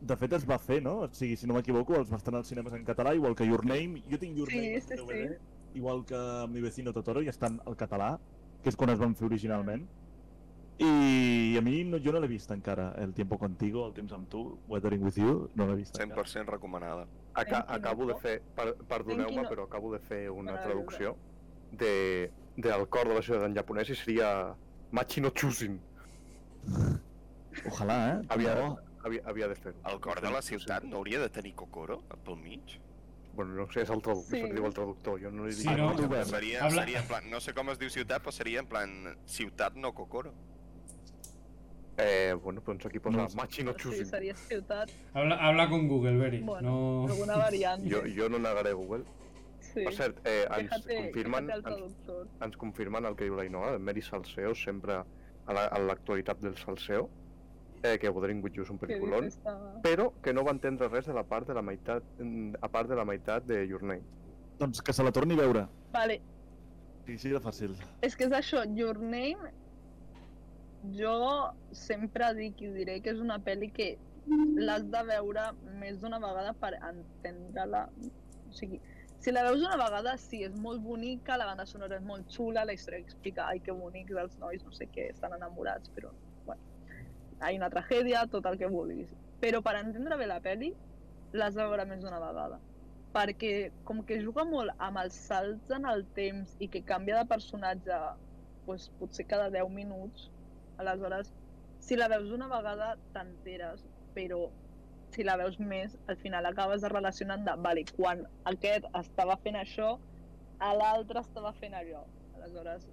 De fet es va fer, no? O sigui, si no m'equivoco, els va estar als cinemes en català, igual que Your Name. Jo tinc Your Sí, Name sí, DVD, igual que Mi vecino Totoro, i estan al català, que és quan es van fer originalment. I a mi no, jo no l'he vist encara, El tiempo contigo, El temps amb tu, Weathering with you, no l'he vist encara. 100% recomanada. Aca no acabo de fer, per, perdoneu-me, no- però acabo de fer una traducció de, del cor de la ciutat en japonès i seria Machi no Chusin. Ojalà, eh? Havia, bo. havia, havia de fer-ho. El cor de la ciutat no hauria de tenir Kokoro pel mig? Bueno, no sé, és el traductor, Sí. diu el traductor, jo no li dic Sí, no? Obert. Seria, seria en plan, no sé com es diu ciutat, però seria en plan ciutat no Kokoro. Eh, bueno, doncs aquí posa No. Machi no Sí, Chusin. seria ciutat. Habla, habla con Google, Beri. Bueno, no... alguna variante. Jo, jo no negaré Google. Sí. Per cert, eh, ens Déjate, confirmen, déjate ens, ens confirmen el que diu la Inoa, el Meri Salseo, sempre a la- a l'actualitat del Salseo. eh, que Wuthering With You és un peliculón, està- però que no va entendre res de la part de la meitat, mm, a part de la meitat de Your Name. Doncs que se la torni a veure. Vale, Sí, sí, de fàcil. és que és això, Your Name, jo sempre dic i diré que és una pel·li que l'has de veure més d'una vegada per entendre-la. O sigui, si la veus una vegada, sí, és molt bonica, la banda sonora és molt xula, la història explica, ai, que bonics els nois, no sé què, estan enamorats, però, bueno, hi una tragèdia, tot el que vulguis. Però per entendre bé la pel·li, l'has de veure més d'una vegada perquè com que juga molt amb els salts en el temps i que canvia de personatge pues, potser cada 10 minuts, aleshores, si la veus una vegada t'enteres, però si la veus més, al final acabes de relacionant de, vale, quan aquest estava fent això, a l'altre estava fent allò. Aleshores,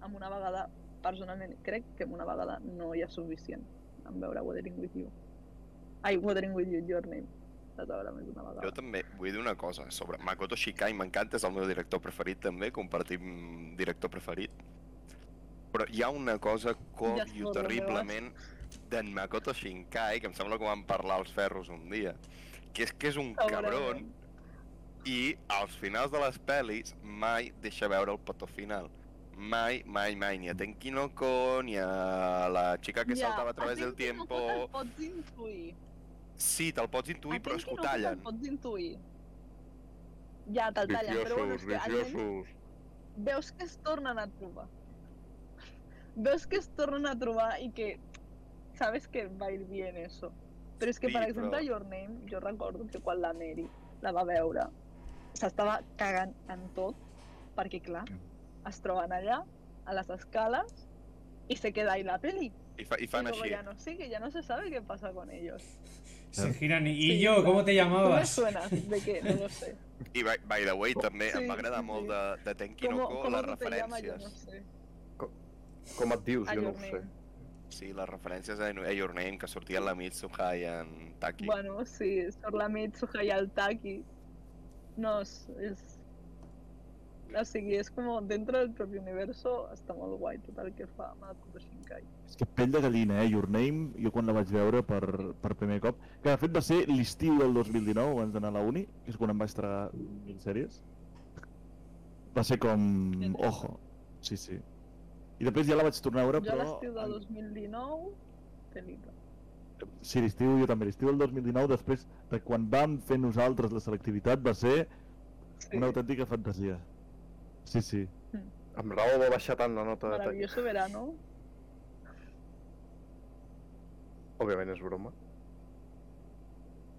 amb una vegada, personalment, crec que amb una vegada no hi ha suficient en veure Wuthering With You. Ai, Wuthering With You, Your Name. Vegada. Jo també vull dir una cosa sobre Makoto Shikai, m'encanta, és el meu director preferit també, compartim director preferit. Però hi ha una cosa Ja surt, terriblement d'en Makoto Shinkai, que em sembla que vam parlar als ferros un dia, que és que és un cabron i als finals de les pel·lis mai deixa veure el petó final. Mai, mai, mai, ni a Tenki no Ko, ni a la xica que saltava a través del tiempo... No te'l pots intuir. Sí, te'l pots intuir, A però és que ho tallen. te'l pots intuir. Ja, te'l tallen, però bueno, és que almenys veus que es tornen a trobar. Veus que es tornen a trobar i que sabes que va a ir bien eso. Però és que, Sí, per exemple, però- Your Name, jo recordo que quan la Mary la va veure, s'estava cagant en tot, perquè, clar, es troben allà, a les escales, i se queda ahí la peli. I, fa, i Y fan luego així. ya no sigue, ya no se sabe qué pasa con ellos. Se giran y, ¿y Sí, yo, ¿cómo te ¿Tú me llamabas? suenas? ¿De qué? No lo sé. I by, by the way, també em va Sí, agradar sí, molt sí. de, de Tenki no ¿Cómo, Ko cómo les llamas? Yo no referències. sé. Com et dius? A Jo no ho sé. Sí, les referències a, a Your Name, que sortien la Mitsuha i en Taki. Bueno, sí, surt la Mitsuha i el Taki. No, és, és... O sigui, és com dentro del propi universo està molt guai tot el que fa Makoto Shinkai. És que pell de gallina, eh? Your Name, jo quan la vaig veure per, per primer cop, que de fet va ser l'estiu del 2019, abans d'anar a la uni, que és quan em vaig tragar mil sèries. Va ser com... Ojo. Sí, sí. I després ja la vaig tornar a veure, Jo però... l'estiu de 2019, pel·lícula. Sí, l'estiu, jo també. L'estiu del 2019, després de quan vam fer nosaltres la selectivitat, va ser Sí, una autèntica fantasia. Sí, sí. Amb raó va baixar tant la nota de tall. maravilloso verano. Òbviament és broma.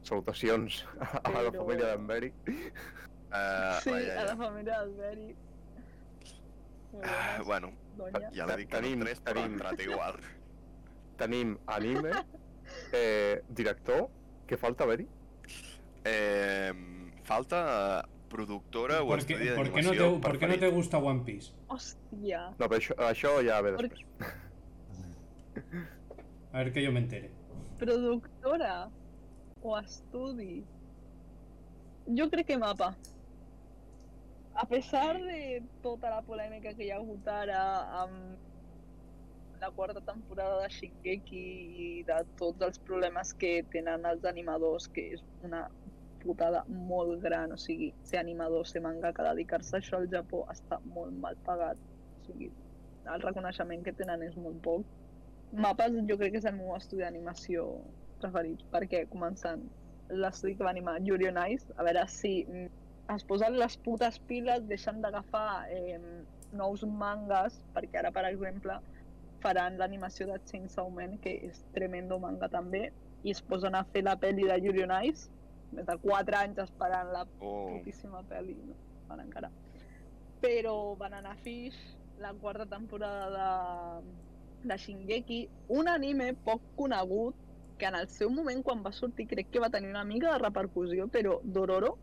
Salutacions a la família d'en Beri. Uh, sí, ja, a la família Ah, buenas, bueno, doña. ja l'he dit que no Tenim- tres, però tenim. entrat igual. Tenim anime, eh, director, que falta Beri? Eh, falta productora o ¿Por qué, estudi por qué no d'animació te, por qué no te gusta One Piece? Hòstia. No, però això, això ja ve Per després. A ver que yo me entere. productora o estudi. Jo crec que mapa. A pesar de tota la polèmica que hi ha hagut ara amb la quarta temporada de Shingeki i de tots els problemes que tenen els animadors, que és una putada molt gran, o sigui, ser animador, ser mangaka, dedicar-se a això al Japó està molt mal pagat, o sigui, el reconeixement que tenen és molt poc. Mapes jo crec que és el meu estudi d'animació preferit, perquè començant l'estudi que va animar Yuri on Ice, a veure si es posen les putes piles, deixen d'agafar eh, nous mangas, perquè ara, per exemple, faran l'animació de Chainsaw Man, que és tremendo manga també, i es posen a fer la pel·li de Yuri on Ice, més de 4 anys esperant la Oh, putíssima pel·li, no fan encara. Però Banana Fish, la quarta temporada de, de Shingeki, un anime poc conegut que en el seu moment quan va sortir crec que va tenir una mica de repercussió, però Dororo,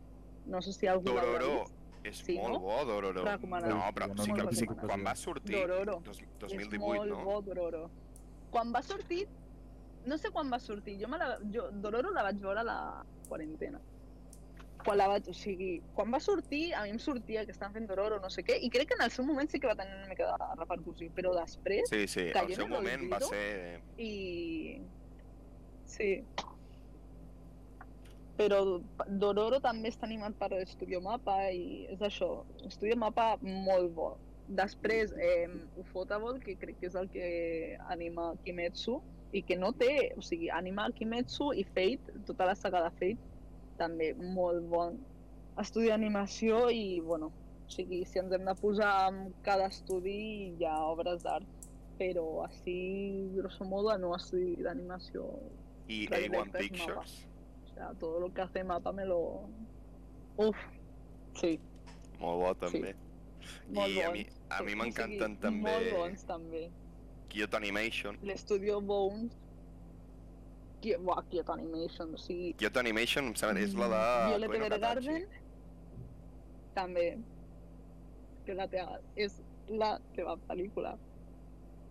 no sé si algú Dororo és Sí, molt no? bo, Dororo. No, però No, sí que, quan va sortir, Dororo. dos, és 2018, molt no? bo Dororo. Quan va sortir, no sé quan va sortir, jo, me la, jo Dororo la vaig veure a la quarantena. Quan la vaig, o sigui, quan va sortir, a mi em sortia que estaven fent Dororo, no sé què, i crec que en el seu moment sí que va tenir una mica de repercussió, però després, Sí, sí, al seu moment va ser... i, Sí. Però Dororo també està animat per Studio Mappa i és això, Studio Mappa molt bo. Després, eh, Ufotable, que crec que és el que anima Kimetsu, i que no té, o sigui, anima Kimetsu i Fate, tota la saga de Fate, també molt bon estudi d'animació i, bueno, o sigui, si ens hem de posar en cada estudi hi ha obres d'art, però així, grosso modo, no estudi d'animació. I Predilecte A1 és Mappa. Pictures, O sea, todo lo que hace Mapa me lo... Uf, sí, molt bo també. molt I a bons. mi, a sí, mi o m'encanten sigui, també Molt bons, també. Kyoto Animation. L'estudio Bones, Qui... Buah, Kyoto Animation, o sigui... Kyoto Animation em sembla, és la de... Mm, Violet Koino Katachi. Evergarden, també. Que la teva, és la teva pel·lícula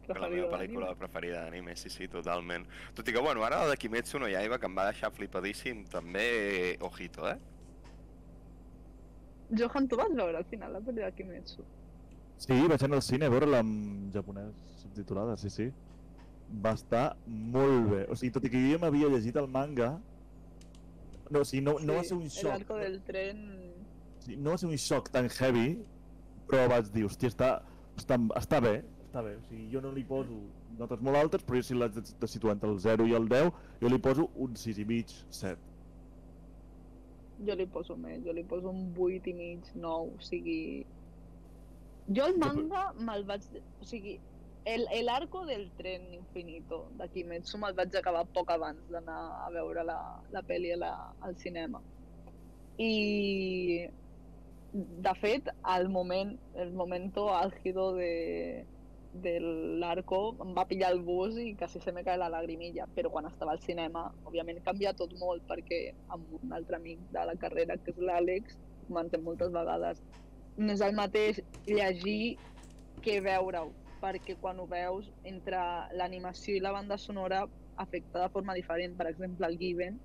És la meva pel·lícula preferida d'anime, sí, sí, totalment. Tot i que, bueno, ara la de Kimetsu no Yaiba, que em va deixar flipadíssim, també, ojito, eh? Johan, tu vas veure al final la pel·li de Kimetsu? Sí, vaig anar al cine a veure-la en japonès subtitulada, sí, sí. Va estar molt bé. O sigui, tot i que jo ja m'havia llegit el manga, no, o sigui, no, no va ser un El xoc. arco del tren... Sí, no va ser un xoc tan heavy, però vaig dir, hòstia, està, està, està bé, està bé. O sigui, jo no li poso notes molt altes, però jo si l'haig de, de situar entre el 0 i el 10, jo li poso un 6 i mig, 7. Jo li poso més, jo li poso un 8 i mig, 9, o sigui... Jo el manga me'l vaig... O sigui, el, el arco del tren infinito de Kimetsu me'l vaig acabar poc abans d'anar a veure la, la pel·li a la, al cinema. I de fet, al moment, el momento álgido de, del arco em va pillar el bus i quasi se me cae la lagrimilla, però quan estava al cinema, òbviament canvia tot molt perquè amb un altre amic de la carrera, que és l'Àlex, comentem moltes vegades, no és el mateix llegir que veure-ho, perquè quan ho veus entre l'animació i la banda sonora afecta de forma diferent. Per exemple, el Given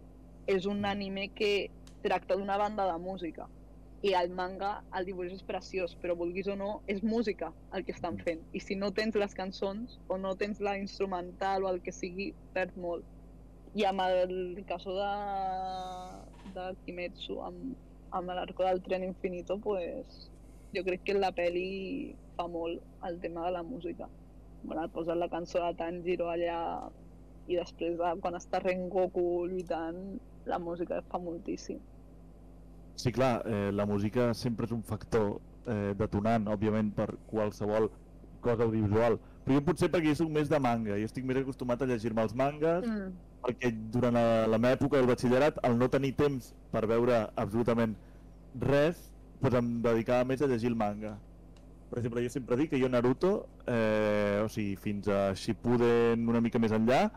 és un anime que tracta d'una banda de música i el manga, el dibuix és preciós, però vulguis o no, és música el que estan fent. I si no tens les cançons o no tens la instrumental o el que sigui, perd molt. I amb el cas de, de Kimetsu, amb, amb l'arco del tren infinito, pues, jo crec que la peli fa molt el tema de la música. Bueno, posen la cançó de Tanjiro allà i després de, quan està Rengoku lluitant, la música fa moltíssim. Sí, clar, eh, la música sempre és un factor eh, detonant, òbviament, per qualsevol cosa audiovisual. Però jo potser perquè jo soc més de manga, jo estic més acostumat a llegir-me els mangas, Mm. perquè durant la, la meva època del batxillerat, al no tenir temps per veure absolutament res, doncs em dedicava més a llegir el manga. Per exemple, jo sempre dic que jo Naruto, eh, o sigui, fins a Shippuden una mica més enllà,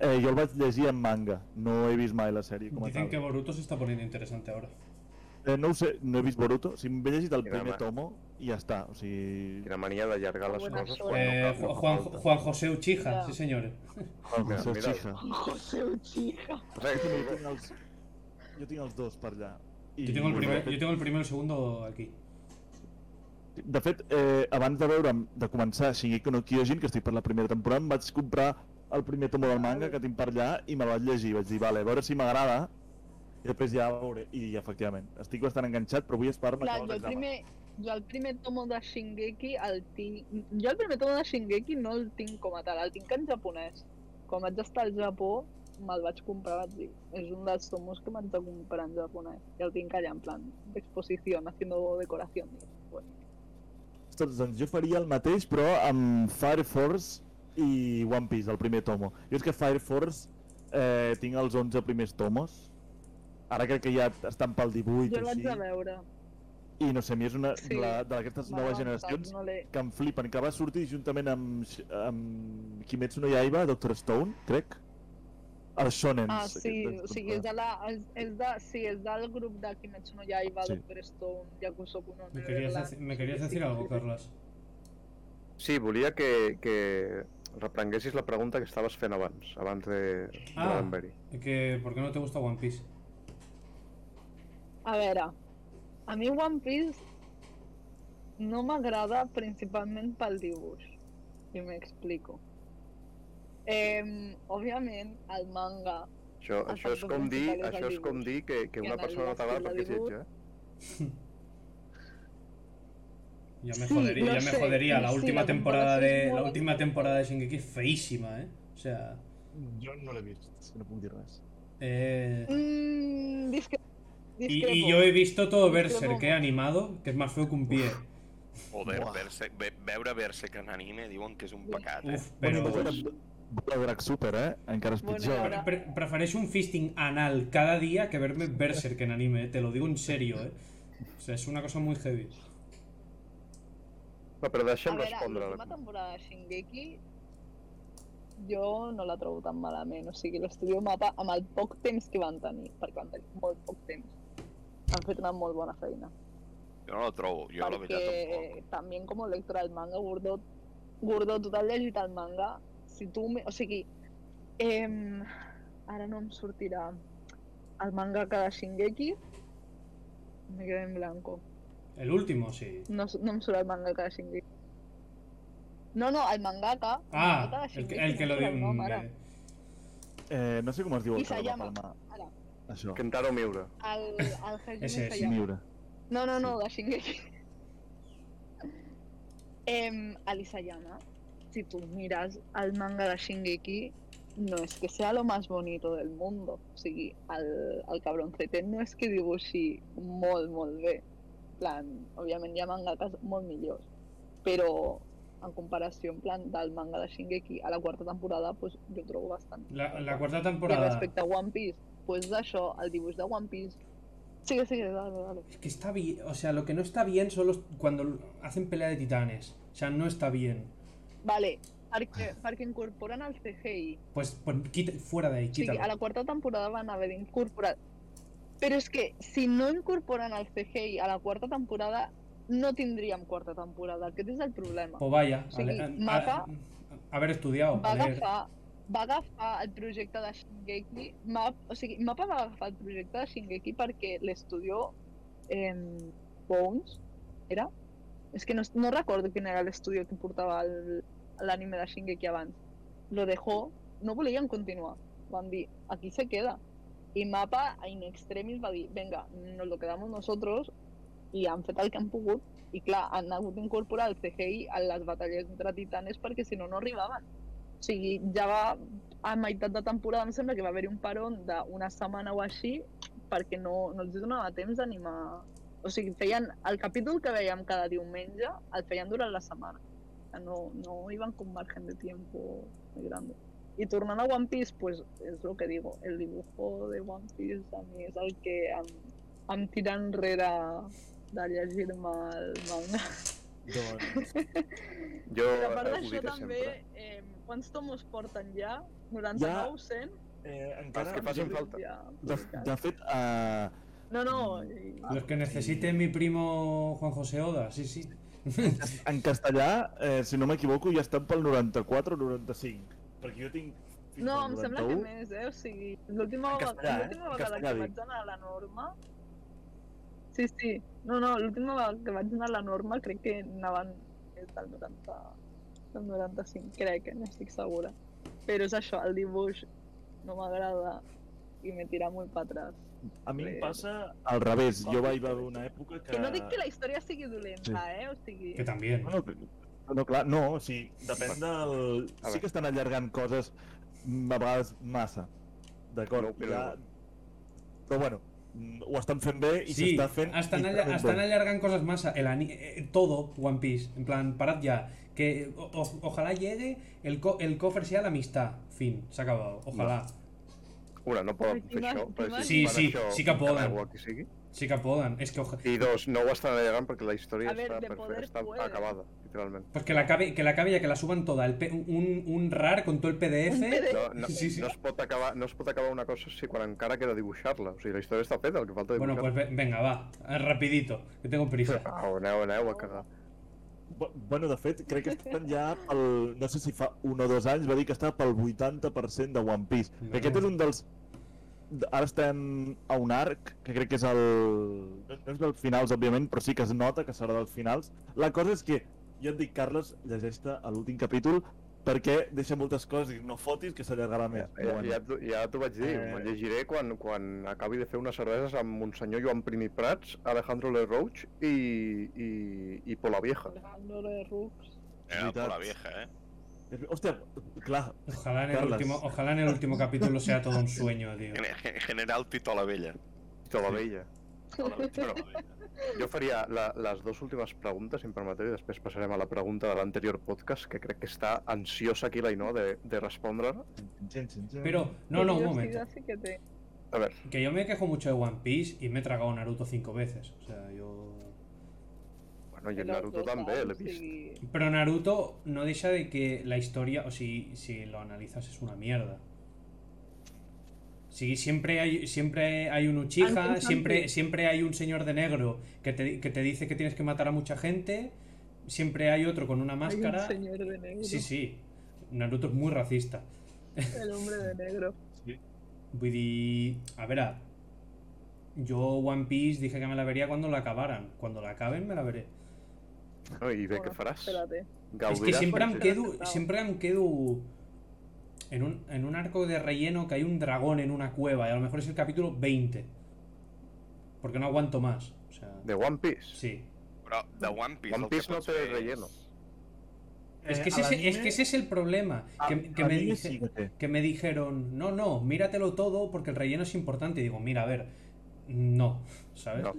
eh, jo el vaig llegir en manga, no he vist mai la sèrie com a Dicen tal. que Boruto se está poniendo interesante ahora. Eh, no ho sé, no he vist Boruto, sigui, m'he llegit el Quina primer ma- tomo i ja està, o sigui... Quina mania d'allargar les coses quan Eh, no, no Juan, falta. Juan José Uchija, sí señores. Juan José mira. Uchiha. José que Jo tinc els, jo tinc els dos per allà. I, Yo tengo el primer, yo tengo el primero y el segundo aquí. De fet, eh, abans de veure, de començar Shingeki no Kyojin, que estic per la primera temporada, em vaig comprar el primer tomo del manga que tinc per allà i me'l vaig llegir. Vaig dir, vale, a veure si m'agrada i després ja veuré. I efectivament, estic bastant enganxat, però vull esperar-me Clar, acabar jo el primer, jo el primer tomo de Shingeki el tinc... Jo el primer tomo de Shingeki no el tinc com a tal, el tinc en japonès. Quan vaig estar al Japó, me'l vaig comprar, vaig dir, és un dels tomos que m'haig de comprar en japonès. I el tinc allà en plan d'exposició, haciendo decoración. Dic, Bueno, Ostres, doncs jo faria el mateix, però amb Fire Force i One Piece, el primer tomo. Jo és que Fire Force eh, tinc els 11 primers tomos. Ara crec que ja estan pel 18 jo o el vaig així. a veure. I no sé, a mi és una Sí, de d'aquestes noves avançat, generacions No que em flipen, que va sortir juntament amb, amb Kimetsu no Yaiba, Doctor Stone, crec. Els shonens. Ah, sí, o sigui, és, de la, és, és, de, sí, és del grup de Kimetsu no Yaiba, Sí. Doctor Stone, Yakusoku no ¿Me querías, Neverland. deci- me querías decir algo, sí. Carlas? Sí, volia que, que reprenguessis la pregunta que estaves fent abans, abans de, Ah. de. Que, ¿Por qué no te gusta One Piece? A veure, a mi One Piece no m'agrada principalment pel dibuix. I m'explico. Eh, òbviament, el manga Això, això és com dir, és això és com dir que, que Que una persona no t'agrada perquè és lletja. Ya me Sí, jodería, lo ya me jodería. y La sí, última la temporada de és la última temporada de Shingeki es feísima, eh. O sea, Jo no l'he vist, no puc dir res. eh... Mm, discre Y, y yo he visto todo Berserk, eh, molt. animado, que es más feo que un pie. Joder. Berserk, ve, veure Berserk en anime diuen que és un pecat, eh? Uf, pero... Bueno, Bola Drac Super, eh? Encara és Bueno, pitjor. ara- Pre- prefereixo un fisting anal cada día que verme Berserk en anime, eh, te lo digo en serio, eh. O sea, es una cosa muy heavy. No, però A deixa'm veure, respondre. l'última temporada de Shingeki jo no la trobo tan malament. O sigui, l'estudio mapa, amb el poc temps que van tenir, perquè van tenir molt poc temps, fet una molt bona feina. Jo no la trobo, jo la veritat tampoc. perquè també com lectora del manga, Gordó, Gordó, tu t'has llegit el manga, si tu... me- O sigui, eh, ara no em sortirà el mangaka de Shingeki, me quedé en blanco. El último, sí. No, no em surt el mangaka de Shingeki. No, no, el mangaka, el Ah, mangaka de el que, el que no lo em diu... ara. Eh, no sé com es diu el que Isayama. palmar. Ara, Això, Kentaro Miura. el, el Hajime. Isayama. Miura. No, no, no, de Shingeki. Em, a l'Isayama, si tú miras el manga de Shingeki, no es que sea lo más bonito del mundo. O sigui, el, el cabroncete no és que dibuixi molt, molt bé. Plan, òbviament hi ha mangakas molt millors, però en comparació en plan del manga de Shingeki a la quarta temporada, pues, jo trobo bastant. La, la cuarta I temporada... respecte a One Piece, pues això, el dibuix de One Piece... Sigue, sigue, dale, dale. Es que está bien, o sea, lo que no está bien son los cuando hacen pelea de titanes. O sea, no está bien. Vale, perquè, perquè incorporen el CGI. Pues, pues quita, fuera de ahí, O sigui, quítalo. a la quarta temporada van haver d'incorporar... Però és que si no incorporen el CGI a la quarta temporada, no tindríem quarta temporada. Aquest és el problema. Pues vaya, Sí, a- mapa- a- haber estudiado. Va a agafar, va agafar el projecte de Shingeki... Map, o sigui, Mapa va agafar el projecte de Shingeki perquè l'estudió eh, Bones, era? És que no, no recordo quin era l'estudio que portava l'anime de Shingeki abans. Lo dejó, no volien continuar. Van dir, aquí se queda. Y Mapa, in extremis, va dir, venga, nos lo quedamos nosotros, i han fet el que han pogut, i clar, han hagut d'incorporar el CGI a les batalles entre titanes perquè si no, no arribaven. O sigui, ja va a meitat de temporada, em sembla que va haver-hi un peron d'una setmana o així, perquè no, no els donava temps d'animar... O sigui, feien el capítol que veiem cada diumenge, el feien durant la setmana. No, no iban con margen de tiempo muy grande. Y tornant a One Piece, pues es lo que digo, el dibujo de One Piece a mi és el que em, em tira enrere de llegir-me el manga. Doncs, Jo Però a part d'això també, sempre. Quants tomos porten ja? 99, 100? eh, encara... Els que facin falta. Ja, De, de fet, eh, No, no, Los que necesite mi primo Juan José Oda, sí, sí. en castellà, eh, si no m'equivoco, ja estan pel 94 o 95. Perquè jo tinc... fins no, em sembla que 91. més, eh? O sigui, l'última vegada, eh? vegada que vaig anar a la norma... Sí, sí. No, no, l'última vegada que vaig anar a la norma crec que anaven més del 90... del 95, crec, eh? no estic segura. Però és això, el dibuix no m'agrada i me tira molt per atrás. A mi em passa al revés. Jo vaig haver una època que... Que no dic que la història sigui dolenta, eh? O sigui... Que también. No, no, no, clar, no, o sigui, depèn del... Sí que estan allargant coses a vegades massa, d'acord? No opino ja... Però bueno, mm, ho estan fent bé i Sí, s'està fent... están, alla- increïblement están bé. alargan cosas más. El ani- eh, todo One Piece. En plan, parad ya. Que o- o- ojalá llegue, el, co- el cofre sea la amistad. Fin, se ha acabado. Ojalá. Una, no poden fer això, però Sí, sí, això sí que poden. que sigui. Sí que poden. Es que oja- I dos, no ho estan allargant perquè la història ver, està, per poder fer, està puede. acabada, literalment. Pues que la acabe, que la acabe ya que la suban toda. El un, un RAR con todo el PDF. PDF. No, no, Sí, sí. no, es pot acabar, no es pot acabar una cosa si quan encara queda dibuixar-la. O sigui, la història està feta, el que falta Bueno, pues dibuixar-la. ve- venga, va. Rapidito. Que tengo prisa. Au, aneu, aneu a cagar. Bu- Bueno, de fet, crec que estan ja pel... No sé si fa un o dos anys va dir que estava pel 80% de One Piece. No. Que aquest és un dels... Ara estem a un arc, que crec que és el... No és dels finals, òbviament, però sí que es nota que serà dels finals. La cosa és que, jo et dic, Carles, llegeix-te l'últim capítol perquè deixa moltes coses i no fotis que s'allargarà més. Ja, ja, ja, t'ho- ja t'ho vaig dir, Eh. eh... llegiré quan, quan acabi de fer unes cerveses amb Monsenyor Joan Primi Prats, Alejandro Le Roig i, i, i Pola Vieja. Alejandro de Rux. Eh, por la Veritat. vieja, eh? Hòstia, clar, Ojalá en, el último, ojalá en el último capítulo sea todo un sueño, tío. Gen- General Tito la Vella. Tola Vella. Tito la Vella. Jo faria la, les dues últimes preguntes, si em permeteu, i després passarem a la pregunta de l'anterior podcast, que crec que està ansiosa aquí la Ainhoa de, de respondre. Pero, no, no, un momento. A ver, Que yo me quejo mucho de One Piece y me he tragado Naruto cinco veces. O sea, yo... bueno, i el Naruto saps, l'he vist. Pero Naruto no deja de que la historia, o si, si lo analizas, es una mierda. Sí, siempre hay, siempre hay un Uchiha, siempre, siempre hay un señor de negro que te, que te dice que tienes que matar a mucha gente, siempre hay otro con una Hay un máscara. señor de negro. Sí, sí. Naruto es muy racista. El hombre de negro. Vull dir, a veure, yo One Piece dije que me la vería cuando la acabaran. Cuando la acaben me la veré. I bé, què Bueno, faràs? Espérate. Es que siempre em perquè- quedo, siempre em quedo en un, en un arco de relleno que hay un dragón en una cueva y a lo mejor es el capítulo 20. Porque no aguanto más. O sea, De One Piece? sí. De One Piece, One Piece no és- relleno. Es Eh, que, ese, es- es que ese es el problema. Que, que me dije- que me dijeron, no, no, míratelo todo porque el relleno es importante. Y digo, mira, a ver, no, ¿sabes? No.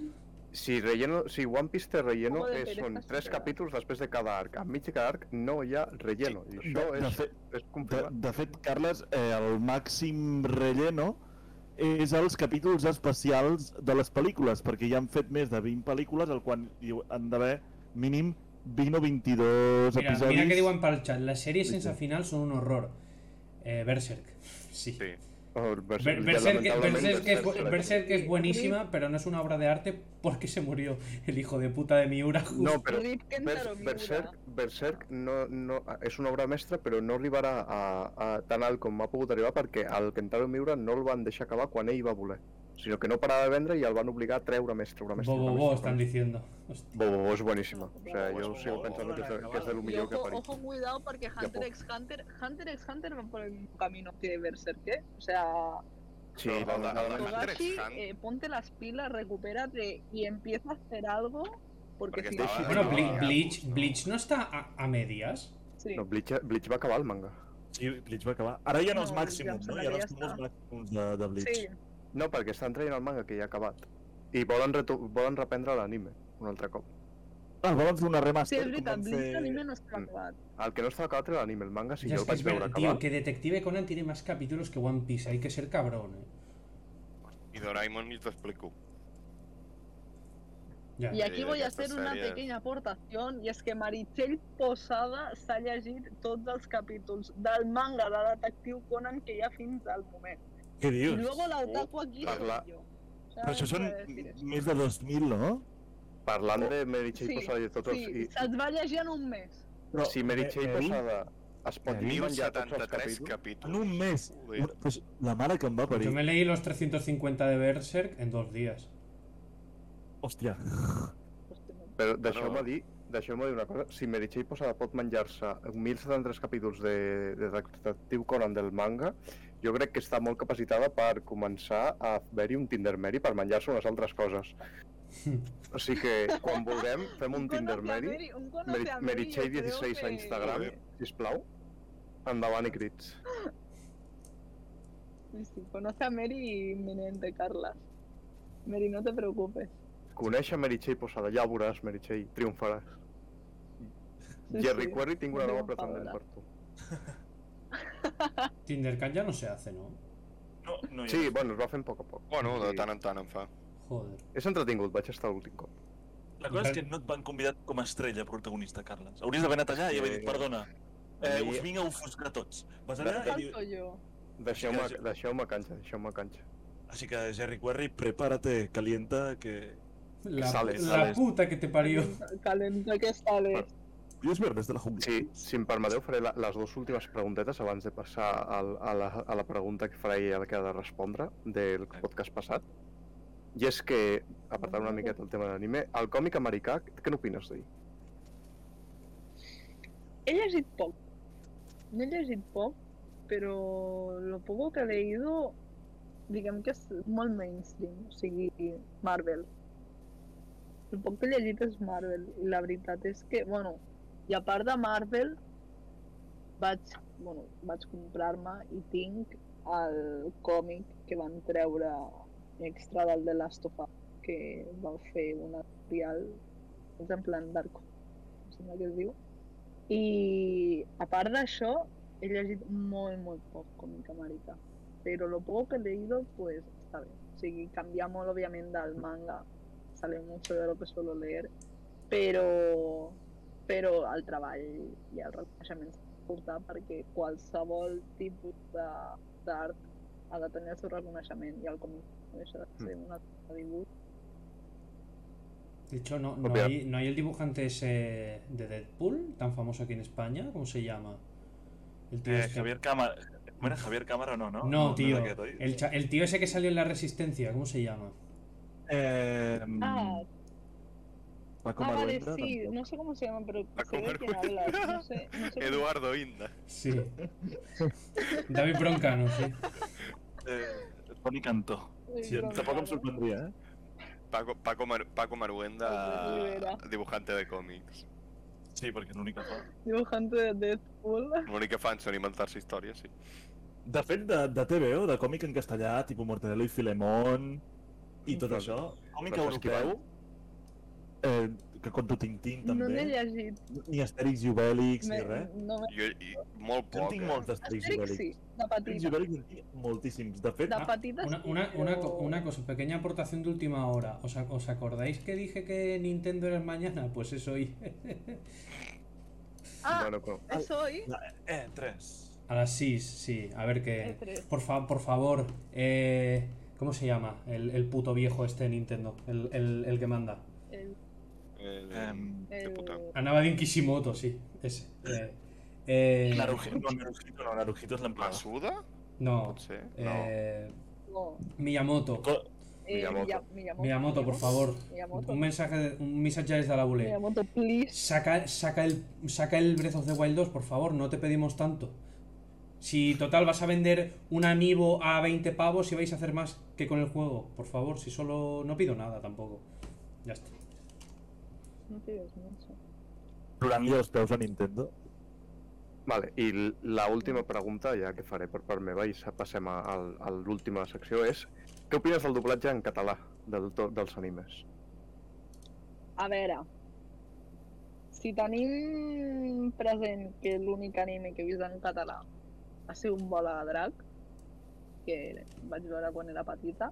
Si, relleno, si One Piece té relleno, de és, són pereza tres capítols després de cada arc. Enmig de cada arc no hi ha relleno. I això de, de, és, fet, és de, de fet, Carles, eh, el màxim relleno és els capítols especials de les pel·lícules, perquè ja han fet més de 20 pel·lícules, el quan hi han d'haver mínim 20 o 22 Mira, episodis. mira que digo en para el chat, las series Sí, en sí. esa final son un horror. Eh, Berserk, sí. Sí. Berserk, es, es buenísima, pero no es una obra de arte porque se murió el hijo de puta de Miura. justo. No, Miura. Berserk, Berserk no, no, és una obra mestra, però no arribarà a, a tan alt com ha pogut arribar perquè el Kentaro Miura no el van deixar acabar quan ell va voler, sinó que no parava de vendre i el van obligar a treure més, treure més, Bo, treure bo, més. diciendo. Hostia. Bo, bo, bo és boníssima. O sea, jo sigo bo, pensant bo, que que és de lo millor que ha ojo, cuidado, porque Hunter x Hunter, Hunter x Hunter va por el camino que Berserk, ¿eh? O sea, Sí, lamentablement. Hunter x Togashi, eh, ponte las pilas, recupérate y empieza a hacer algo, porque, Porque si estaba- no... Bueno, no, Ble- no, Bleach, no. Bleach no está a, a medias. Sí. No, Bleach, Bleach va acabar el manga. Sí, Bleach va acabar. Ara hi ha els No, màxims, ja em no? Hi ha els màxims de, de Bleach. Sí, No, perquè estan traient el manga que ja ha acabat. I volen, volen reprendre l'anime un altre cop. Ah, volen fer una sí, remaster? és com veritat, fer- l'anime no està Mm. acabat. El que no estava acabat era l'anime, el manga sí, Ya jo el que vaig es veure acabat. tío, que Detective Conan tiene más capítulos que One Piece. Hay que ser cabrón, eh. I Doraemon ni t'explico. Ya. Y aquí Sí, voy a aquestes hacer una sèries. pequeña aportación, y es que Meritxell Posada s'ha llegit tots els capítols del manga de Detectiu Conan que hi ha fins al moment. Què Y dius? luego la otaku aquí soy Parla- yo. Però això ¿Sabes són qué més de 2.000, no? Parlant de Meritxell Sí, Posada i tots. Sí, i- se't va llegir en un mes. Però, si Meritxell eh, eh, Posada es pot eh, menjar tots els 1073 capítols... capítols. En un mes. Una- Pues la mare que em va parir. Yo me leí los 350 de Berserk en dos días. Hòstia. Però deixeu-me dir, deixeu-me dir una cosa, si Meritxell Posada pot menjar-se 1073 capítols de, de Detectiu Conan del manga, jo crec que està molt capacitada per començar a haver-hi un Tinder Mary per menjar-se unes altres coses. O sigui que, quan vulguem, fem un Tinder conoce a Mary, Mary- un a Mary, creo 16 a Instagram, sisplau. Endavant i crits. Sí, sí, conoce a Mary inminente, Carla. Mary, no te preocupes. Conèixer Meritxell Posada, ja ho veuràs, Meritxell, triomfaràs. Sí, Jerry sí. Querry, tinc una nova pretendent per tu. Tindercat ya no se hace, ¿no? No, no Sí, bueno, es va fent a poc a poc. Bueno, de Sí. tant en tant em fa. Joder. És entretingut, vaig estar l'últim cop. La cosa és que no et van convidar com a estrella protagonista, Carles. Hauries d'haver anat allà i haver dit, Sí. perdona, eh, us vinc a ofuscar tots. Vas allà i. Tanto yo. Deixeu-me Sí que- deixeu canxa, deixeu-me canxa. Així que, Jerry Querry, prepárate, calienta, que... La, Sales, la sales. puta que te parió. Calenta que sales. Hoy es viernes de la jungla. Sí, si em permeteu faré la, les dues últimes preguntetes abans de passar al, a, la, a la pregunta que farà ella que ha de respondre del podcast passat. I és que, apartant una miqueta el tema de l'anime, el còmic americà, què n'opines d'ell? He llegit poc. no he llegit poc, però lo poco que he leído, diguem que és molt mainstream, o sigui, Marvel. El poc que he llegit és Marvel, i la veritat és que, bueno, i a part de Marvel, vaig, bueno, vaig comprar-me i tinc el còmic que van treure extra del The Last of Us, que va fer una editorial, és en plan Dark em sembla que es diu, i a part d'això, he llegit molt, molt poc còmic americà. Però lo poco que he leído, pues, está bien. O sigui, canvia molt, òbviament, del manga. Sale mucho de lo que suelo leer. Però, però el treball i el reconeixement portar perquè qualsevol tipus d'art ha de tenir el seu reconeixement i el còmic no deixa de ser una de dibuix. De hecho, no, no, hay, no hay el dibujante ese de Deadpool, tan famoso aquí en España, ¿cómo se llama? El tío Eh, este- Javier Cámara. ¿Cómo era Javier Cámara no, no? No, tío. El, el tío ese que salió en la Resistencia, ¿cómo se llama? Eh, Ah, Paco ah, vale, Maruenda, sí, tampoc. no sé cómo se llama, pero Paco sé de quién hablas. No sé, no sé cómo- Eduardo Inda. Sí. David Broncano, sí. Eh, Toni Cantó. Sí, Broncano. tampoc em sorprendria, eh? Paco, Paco, Mar- Paco Maruenda, Rivera. dibujante de còmics. Sí, perquè l'únic que fa. Dibujante de Deadpool. L'únic que fan són inventar-se històries, sí. De fet, de, de TVO, de còmic en castellà, tipus Mortadelo i Filemón i tot això, còmic europeu, eh, que conto Tintín també, No n'he llegit. ni Astèrix i Obèlix, ni res. no me... Jo, i, molt Jo poc, tinc eh? molts d'Astèrix i Obèlix. sí, de Astèrix i petita. Obèlix en tinc moltíssims. De fet, De Ah, petita Una, una, una, una cosa, pequeña aportación de última hora. ¿Os, os acordáis que dije que Nintendo era el mañana? Pues es hoy. Ah, Bueno, però... ¿es hoy? eh, tres. A las 6, sí. A ver qué. E3. Por, fa- por favor, eh, ¿cómo se llama? El, el puto viejo este de Nintendo. El, el, el que manda. El, Em, de puta. el... Anaba de Kishimoto, sí. Ese. Eh, eh, Naruhito, no, Naruhito és l'emprada. Masuda? no. Eh, No, Miyamoto. Co- eh, Miyamoto. Miya- Miyamoto. Miyamoto, por favor. Miyamoto. Un mensaje, de- un mensaje desde la bule. Miyamoto, please. Saca, saca, el, saca el Breath of the Wild 2, por favor, no te pedimos tanto. Si total vas a vender un amiibo a 20 pavos y vais a hacer más que con el juego, por favor, si solo no pido nada tampoco. Ya está. No pides mucho. Plorant-li els peus a Nintendo. Vale, i l- la última pregunta, ja que faré per part meva, i passem a, a, a l'última secció, és què opines del doblatge en català del, to- dels animes? A veure, si tenim present que l'únic anime que he vist en català ha sigut un Bola de Drac, que vaig veure quan era petita,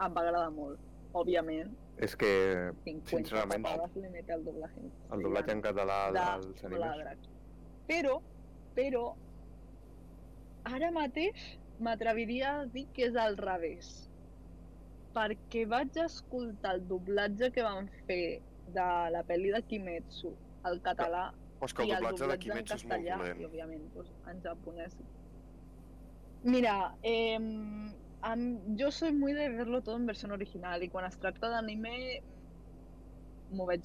em va agradar molt. Òbviament, És que, 50 sincerament, mete el doblatge en el doblatge en català de dels animes... Però, però, ara mateix m'atreviria a dir que és al revés. Perquè vaig escoltar el doblatge que van fer de la pel·li de Kimetsu al català és que el i el doblatge de doblatge en Kimetsu és molt castellà dolent. i òbviament doncs, en japonès. Mira, eh, am- yo soy muy de verlo todo en versión original y quan es tracta d'anime m'ho veig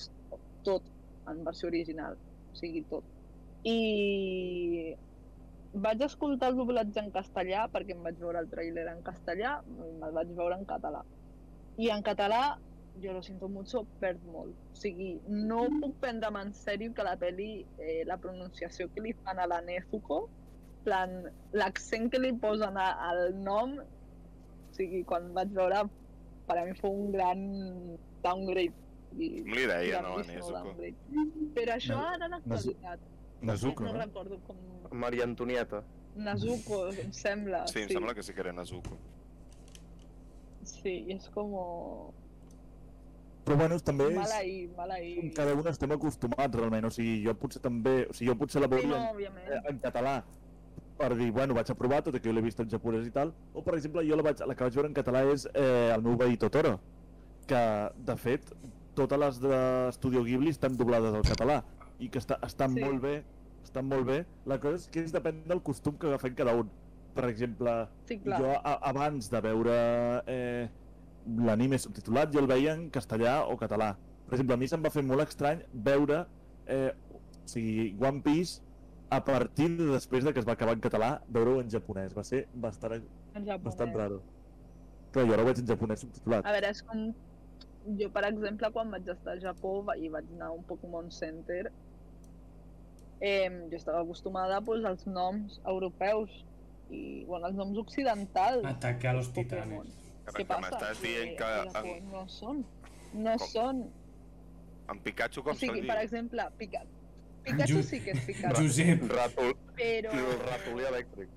tot en versió original, o sigui, tot. I vaig escoltar el doblatge en castellà perquè em vaig veure el tràiler en castellà i me'l vaig veure en català. I en català, jo lo siento mucho, perd molt. O sigui, no puc prendre'm en sèrio que la pel·li, eh, la pronunciació que li fan a la Nezuko, plan, l'accent que li posen a- al nom, sigui, quan vaig veure, per a mi fou un gran downgrade. I, Com li deia, no, a Nezuko? Però això ara en l'actualitat. Nezuko, no no? recordo com... Maria Antonieta. Nezuko, em sembla. Sí, em sembla que sí que era Nezuko. Sí, i és com... Però bueno, també és... Mal ahí, mal ahí. Cada un estem acostumats realment, o sigui, jo potser també, o sigui, jo potser la Sí, veuria no, en, en català per dir, bueno, vaig a provar, tot i que jo l'he vist en japonès i tal, o per exemple, jo la, vaig, la que vaig veure en català és eh, el meu veí Totoro, que de fet totes les d'Estudio Ghibli estan doblades al català i que està, estan Sí. molt bé, estan molt bé. La cosa és que és depèn del costum que agafem cada un. Per exemple, Sí, clar. jo a, abans de veure eh, l'anime subtitulat jo el veia en castellà o català. Per exemple, a mi se'm va fer molt estrany veure eh, o sigui, One Piece a partir de després de que es va acabar en català, veure-ho en japonès. Va ser bastant, bastant raro. Clar, jo ara ho veig en japonès subtitulat. A veure, és com... Jo, per exemple, quan vaig estar al Japó i vaig anar a un Pokémon Center, eh, jo estava acostumada pues, als noms europeus i, bueno, els noms occidentals. Ataque a los titanes. A Què que passa? m'estàs dient que en, no són. No Com? són. en Pikachu O com se'l sigui, diu? per exemple. Pikachu Ju- sí que és Pikachu, Josep, Ràtol, però... el ratolí elèctric.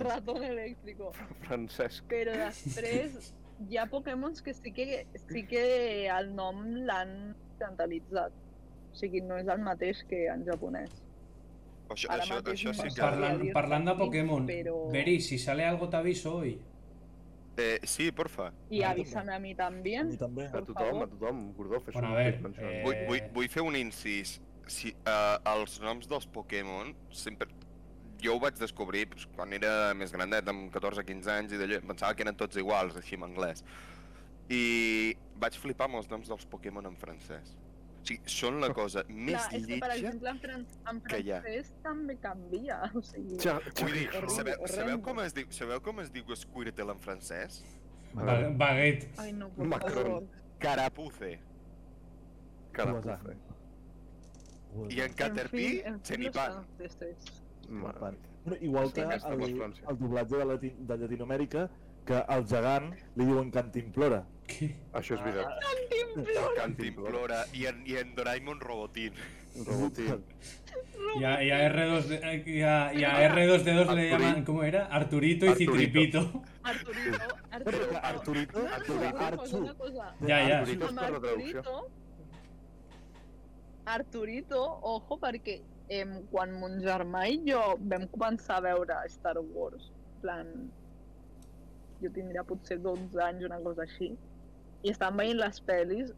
Ratón elèctrico. Francesc. Però després hi ha Pokémons que sí que, sí que el nom l'han occidentalitzat. O sigui, no és el mateix que en japonès. Això, Ara això, això sí que... parlant, parlant de Pokémon, però- Beri, si sale algo te aviso hoy. Eh, sí, porfa. I avísame a mi A també. mi també. A tothom, a tothom, Gordó, fes Bueno, un a mencionant. eh, Vull, vull, vull fer un incís. Si, uh, els noms dels Pokémon sempre... Jo ho vaig descobrir pues, quan era més grandet, amb 14-15 anys, i d'allò pensava que eren tots iguals, així en anglès. I vaig flipar amb els noms dels Pokémon en francès. Sigui, són la cosa més Clar, és que, per lletja... exemple, en, fran en que hi ha. francès també canvia. O sigui, Ja, Vull dir, Horrible, sabeu, sabeu, horrendo. com es diu, sabeu com es diu Squirtle en francès? Ba- Baguette. Ai, no, per Macron. favor. Carapuce. Carapuce. I en Caterpie, en fin. Bueno, igual que el, el doblatge de, Lati de Llatinoamèrica, que al gegant li diuen Cantimplora. ¿Qué? Això és veritat. Cantimplora i en, i en Doraemon Robotín. Robotín. Y a, y a R2, y a, y a R2D2 le Arturito. llaman, ¿cómo era? Arturito y Arturito. Citripito. Arturito, Arturito. Arturito, Arturito. Arturito per la traducció. Arturito, Arturito, ojo, perquè em, quan mon germà i jo vam començar a veure Star Wars, plan, jo tindria potser 12 anys, una cosa així, i estàvem veient les pel·lis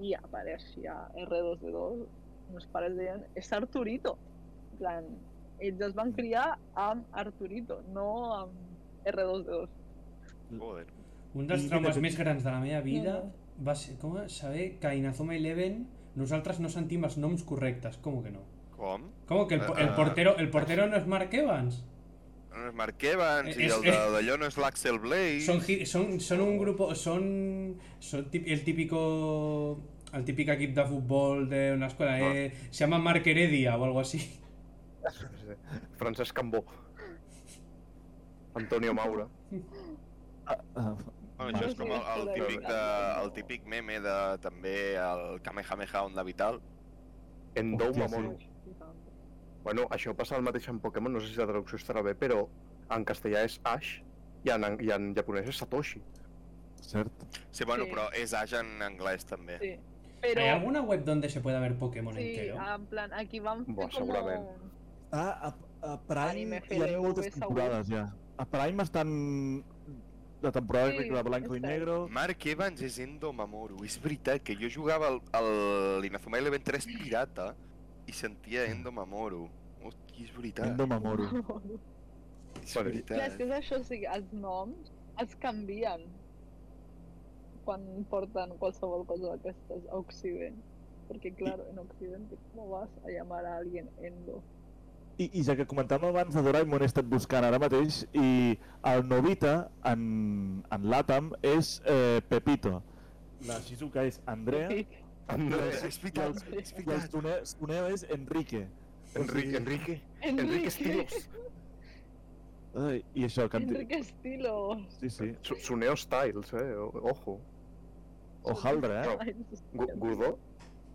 i apareixia R2D2, meus pares deien, és Arturito. En plan, ells es van criar amb Arturito, no amb R2D2. Joder. Un dels traumes més grans de la meva vida No. va ser com saber que a Inazuma Eleven nosaltres no sentim els noms correctes. Com que no? Com? Com que el, el Ah. portero el portero no es Mark Evans? No és Mark Evans i És- el de- d'allò no és l'Axel Blaze. Son, son, son un grupo, son, son el típico el típico equipo de fútbol de una escuela, Ah. eh, se llama Mark Heredia o algo así. Francesc Cambó. Antonio Maura. Ah, ah, Bueno, això és com el, el, típic de, el típic meme de també el Kamehameha Onda Vital. Endou Hòstia, sí. Bueno, això passa el mateix en Pokémon, no sé si la traducció estarà bé, però en castellà és Ash i en, i en japonès és Satoshi. cert. Sí, bueno, Sí. però és Ash en anglès també. Sí. Però, ¿Hay alguna web donde se pueda ver Pokémon sí, entero? en plan, aquí vam fer Buah, com segurament. un... Ah, a, a Prime Anime hi ha moltes temporades ja. A Prime estan la temporada Sí, de Blanco i. Negro. Mark Evans és Endo Mamoru. És veritat que jo jugava al, al Inazuma Eleven 3 pirata i sentia Endo Mamoru. Hòstia, és veritat. Endo Mamoru. És Bueno, Clar, és veritat. que és això, o sigui, els noms els canvien quan porten qualsevol cosa d'aquestes a Occident. Perquè, clar, en Occident, com vas a llamar a alguien Endo? I, I ja que comentàvem abans de Doraemon, he estat buscant ara mateix i el Novita en, en l'Atam és eh, Pepito. La Shizuka és Andrea Andrés. És i el Suneo és Enrique. Enrique, Enrique. Enrique Estilos. Ai, I això, canti... Enrique Estilos. Sí, sí. Su- Suneo Styles, eh? Ojo. Ojaldre, eh? Ai, Gu- Gordó,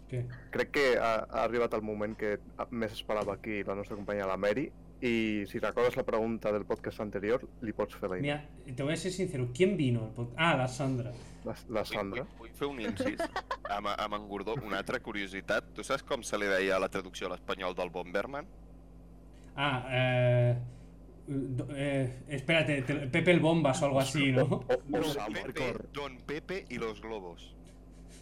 ¿Qué? crec que ha, ha arribat el moment que més esperava aquí la nostra companya, la Mary, i si recordes la pregunta del podcast anterior, li pots fer la, Mira, te voy a ser sincero, ¿quién vino? al pod- Ah, la Sandra. la, la Sandra. vull, vull fer un incís amb, amb en Gordó. Una altra curiositat. Tu saps com se li deia a la traducció a l'espanyol del Bomberman? Ah, eh, eh, espérate, te- Pepe el Bombas o algo así, ¿no? O, o. Pepe, Don Pepe y los globos.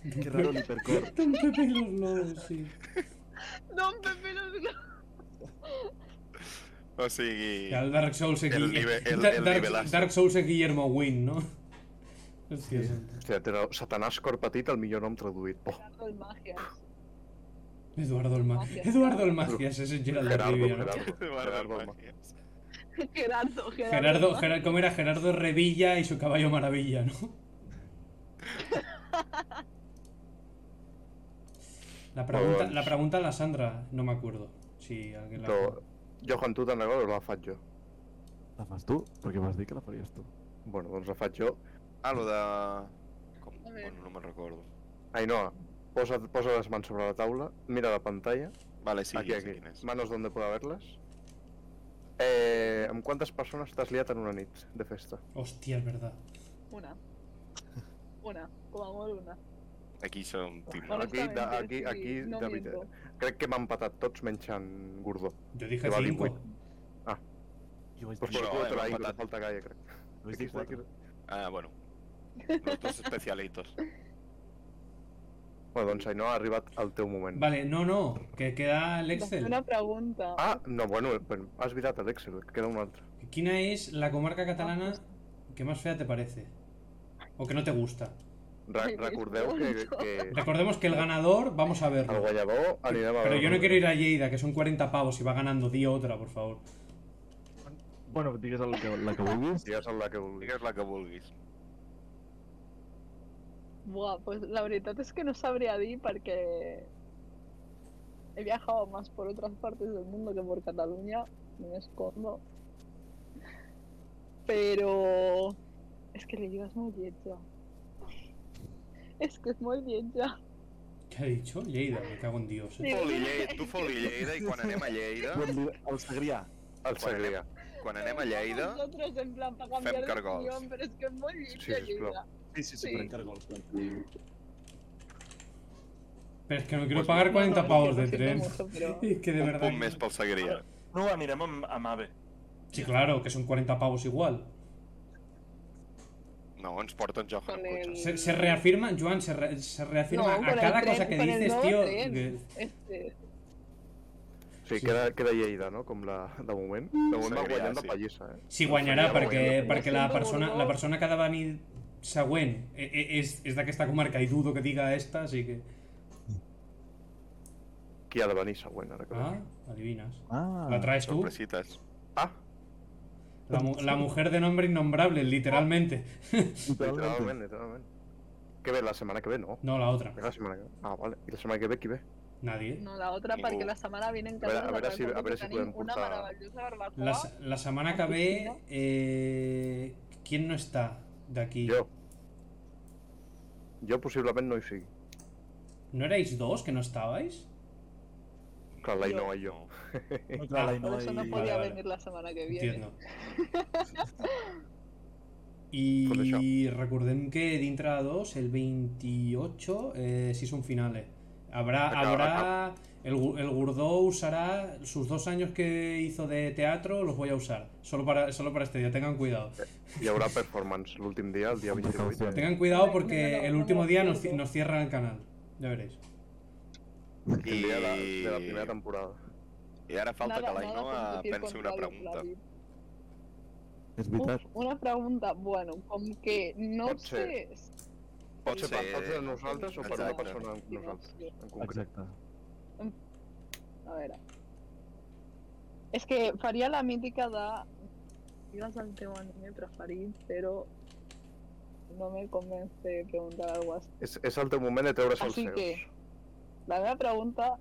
Que raro l'hipercor. Don Pepe y los lobos, sí. Don Pepe los O sigui... El Dark Souls es El Guille- nive- el- Dark- el Dark, nivelazo. Dark Souls es Guillermo Wynn, ¿no? Hòstia, Sí. Hòstia, té Satanàs cor petit, el millor nom traduït. Oh, del Magias. Eduardo el Magias. Eduardo el Magias, ese es Gerald de Gerardo, Rivia, ¿no? Gerardo. Eduardo Gerardo Magias. Gerardo, Gerardo. Gerardo, ¿cómo era? Gerardo Revilla y su caballo maravilla, ¿no? La pregunta, Doncs- la pregunta a la Sandra, no me acuerdo. Si alguien la... Però, Johan, tu te'n recordes la faig jo? La fas tu? Perquè vas dir que la faries tu. Bueno, doncs la faig jo. Ah, lo de... Com? Bueno, no me'n recordo. Ainhoa, posa, posa les mans sobre la taula, mira la pantalla, Vale, sí, aquí, aquí, és. manos donde pueda verlas. Eh, amb quantes persones t'has liat en una nit de festa? Hostia, es verdad. Una. Una, com a molt una. Aquí som. Bueno, Aquí, de, Honestamente, aquí, sí, aquí, no de veritat. Crec que m'han empatat tots menys en Gordó. Yo dije Que va 5. 18. Jo vaig Pues dir, per No, hem te la dic, empatat. te falta gaire, crec. vaig dir Aquí, quatre. aquí. Ah, bueno. Los dos especialitos. Bueno, doncs Ainhoa, ha arribat el teu moment. Vale, no, no, que queda el Vaig fer Excel. una pregunta. Ah, no, bueno, has mirat l'Excel, que queda un altre. ¿Quina es la comarca catalana que más fea te parece? ¿O que no te gusta? Recordeu que, Recordemos que el ganador, vamos a el verlo. guanyador anirem a Pero yo no quiero ir a Lleida, que son 40 pavos y va ganando. Di otra, por favor. Bueno, digues el que, la que vulguis. Digues el que vulguis. Digues la que vulguis. Buah, pues la verdad es que no sabría dir porque he viajado más por otras partes del mundo que por Cataluña, no me escondo. Pero es que Lleida es muy vieja. Es que es muy vieja. ¿Qué ha dicho? Lleida, me cago en Dios. eh. Sí. Foli Lleida, tu foli Lleida i quan anem a Lleida, Bon dia, El Segrià. El Segrià. quan anem a Lleida, Nosotros en plan para cambiar fem cargols. pero es que es muy Sí, vieja sisplau. Lleida. Sí, sí, Sí. sí, prenc cargols. Pero es que no quiero Pues pagar No, 40 no, pavos de tren. Es que de un verdad. punt més pel Segrià. No, anirem amb, amb AVE. Sí, claro, que son 40 pavos igual. No, ens porten Johan Con en el- Se, se reafirma, Joan, se, re- se reafirma No, a cada tren- cosa que dices, nuevo tío. Este, Sí, Sí. queda, queda Lleida, no? Com la, de moment. De moment va guanyant de sí. pallissa, eh? Sí, guanyarà va perquè, guanyant perquè la persona, la persona que ha de venir següent eh, eh, és, és d'aquesta comarca i dudo que diga esta, así que... Qui ha de venir següent, ara que Ah, veig. adivinas. Ah, La traes tú. Sorpresites. Ah, La, mu- la mujer de nombre innombrable, literalmente. literalment, literalment. Que ve, la setmana que ve, no. No, la otra. La setmana que ve. Ah, vale. I la setmana que ve qui ve? Nadie. no, la otra Ningú. perquè la setmana vinent A veure- casa a veure si- a veure si podem portar-. La, la semana que ve... Eh, ¿Quién no está de aquí? Jo. Jo possiblement no hi sigui. ¿No erais dos que no estabais? Clar, l'Ainoa i jo. Por eso no podía Vale, vale. venir la semana que viene. Entiendo. I recordem que dintre de dos, el 28, eh, sí son finales. Habrá, Acaba- habrá el, el Gurdó usará sus dos años que hizo de teatro, los voy a usar. Solo para, solo para este día, tengan cuidado. Hi haurà performance l'últim dia, el dia Amb 28. precaució. Tengan cuidado porque el último día nos, cierran el canal. Ya veréis. El dia de la, I... de la primera temporada. I ara falta Nada- que competir pensi una pregunta. David. És veritat. Uf, una pregunta, bueno, com que no Pot ser. sé... Pot ser per ser- part de nosaltres o per una persona en nosaltres, en concret. Exacte. A veure... És que faria la mítica de... Digues el teu anime preferit, però no me convence preguntar algo así. És, és el teu moment de treure's els Així seus. que- La meva pregunta...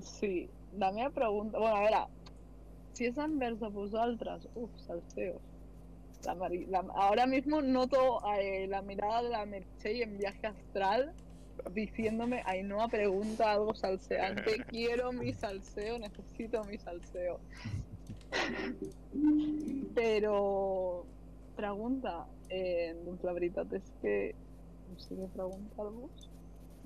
Sí, la meva pregunta... Bueno, a veure, si és envers a vosaltres, uf, salseos. La la... Ahora mismo noto eh, la mirada de la Merchey en viaje astral diciéndome, Ainhoa pregunta algo salseante, quiero mi salseo, necesito mi salseo. Però, pregunta, eh, doncs la veritat és que no sé què preguntar-vos.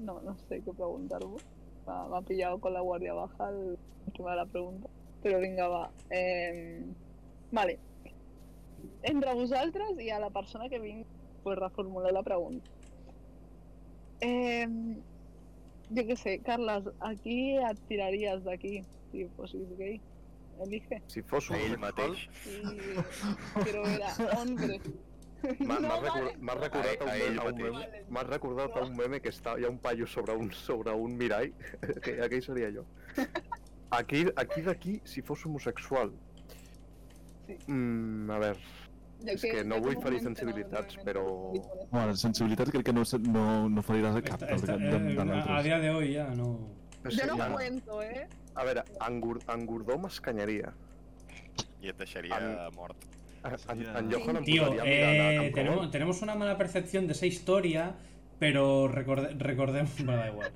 No, no sé què preguntar-vos. M'ha m'ha pillat con la guàrdia baja el tema de la pregunta. Però vinga, va. Eh, vale. Entre vosaltres i a la persona que vinc, pues reformular la pregunta. Eh, jo què sé, Carles, a qui et tiraries d'aquí si fossis gay? Elige. Si fos Ell homosexual, mateix. Sí, quiero ver a hombres. M'ha No, m'ha vale. recordat, A- a ell meme, a un meme, m'ha recordat a un meme que està, hi ha un paio sobre un, sobre un mirall, que aquell seria jo. Aquí, aquí d'aquí, si fos homosexual, Sí. mm, a veure, Ja És que no ja vull ferir sensibilitats, anteriorment, però- sí, Bueno, sensibilitat crec que no, no, no feriràs a cap Esta- esta- de, de, eh, de a día de hoy ya no. o Yo sigui, no a, cuento, ¿eh? a veure, en, Gur, en Gordó m'escanyaria. I et deixaria En- mort. Tío, eh, tenemos, una mala percepción de esa historia, pero recorde- recordemos. Bueno, da igual.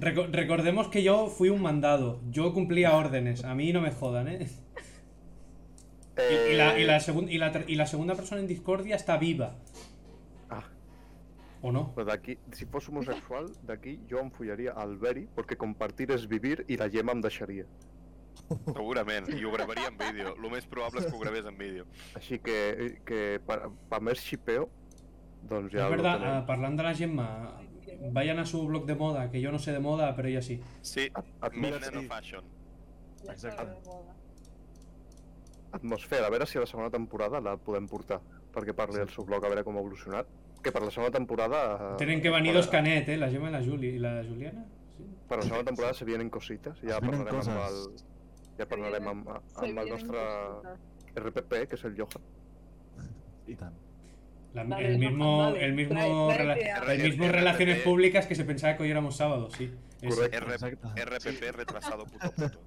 Reco- recordemos que yo fui un mandado. Yo cumplía órdenes. A mí no me jodan, ¿eh? Y, y la, y, la segun- y, la ter- y la segunda persona en discordia está viva. Ah. ¿O no? Però d'aquí, si fos homosexual, d'aquí jo em follaria al Beri, perquè compartir és vivir i la Gemma em deixaria. Segurament, i ho gravaria en vídeo. El més probable és que ho gravés en vídeo. Així que, que per, per més xipeo, doncs ja ho verdad, tenim. ah, parlando de la Gemma, vayan a su blog de moda, que yo no sé de moda, pero ella sí. Sí, Atmos Nano. Fashion. Moda. Atmosfera, a veure si a la segona temporada la podem portar, perquè parli del seu blog, a veure com ha evolucionat. Que per la segona temporada... eh, Tienen que venir dos canet, ¿eh? La Gemma y la, Juli, y la Juliana. Sí. Per la segona temporada se vienen cosites, ja parlarem amb el... Ja parlarem amb, amb el nostre. RPP, que és el Johan. I tant. La- Dale, el mismo, dale, el mismo, trae- rela- a- el mismo RPP. relaciones públicas que se pensaba que hoy éramos sábado, sí. Exacte. RPP retrasado puto puto.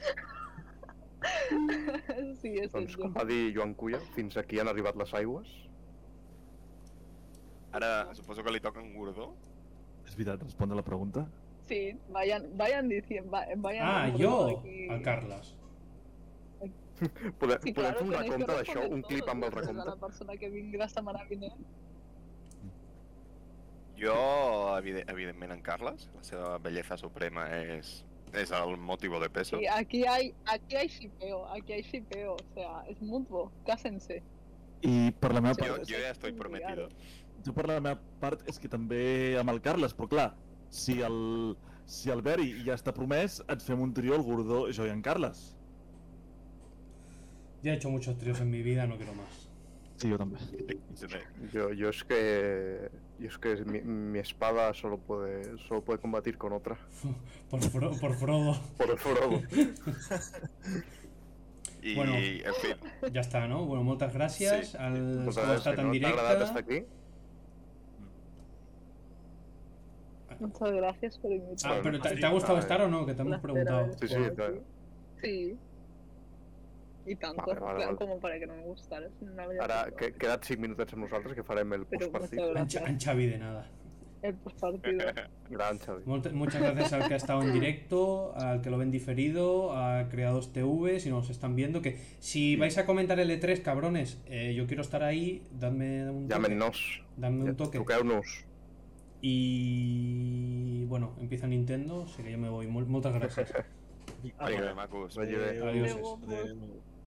sí, és Doncs, com va dir Joan Cuya, fins aquí han arribat les aigües. Ara, suposo que li toca en Gordó. És veritat, respon a la pregunta. Sí, vayan, vayan diciendo, va- vayan Ah, yo, aquí. Podem, Sí, podem claro, fer un recompte d'això, clip amb el recompte. La persona que vingui la setmana vinent. Jo, evide evidentment, en Carles. La seva belleza suprema és, és el motivo de peso. Sí, aquí hay, aquí hay shipeo, aquí hay shipeo, o sea, es mutuo, cásense. I per la meva Sí, Jo, part, jo ja estoy prometido. jo per la meva part és que també amb el Carles, però clar, si el, si el Beri ja està promès, et fem un trio, el Gordó, jo i en Carles. Ya he hecho muchos tríos en mi vida, no quiero más. Sí. Sí, sí. Yo, yo es que... Yo es que mi, mi espada solo puede, solo puede combatir con otra. Por, Fro- por Frodo. Por Frodo. I, Bueno. en fi, Ya está, ¿no? Bueno, muchas gracias Sí, al Pues que a ha ver, estat si en no t'ha agradat estar directe. aquí, Muchas gracias por Ah, invitarme. pero ¿te, ha gustado estar o no? Que te hemos preguntado. Sí, sí, claro. Sí. Y tanto, Vale, vale, vale. como para que no me gustara. si no ara que, quedat 5 minutets amb nosaltres que farem el postpartit. En, en Xavi de nada. El postpartido. Gran, Xavi. Molt- Muchas gracias al que ha estado en directo, al que lo ven diferido, a Creados TV, si nos están viendo. Que si vais a comentar el E3, cabrones, eh, yo quiero estar ahí, dadme un toque. Llámenos. Dadme un toque. Truqueu-nos. Y bueno, empieza Nintendo, así que yo me voy. Muchas gracias. Adiós. Adéu. Adéu.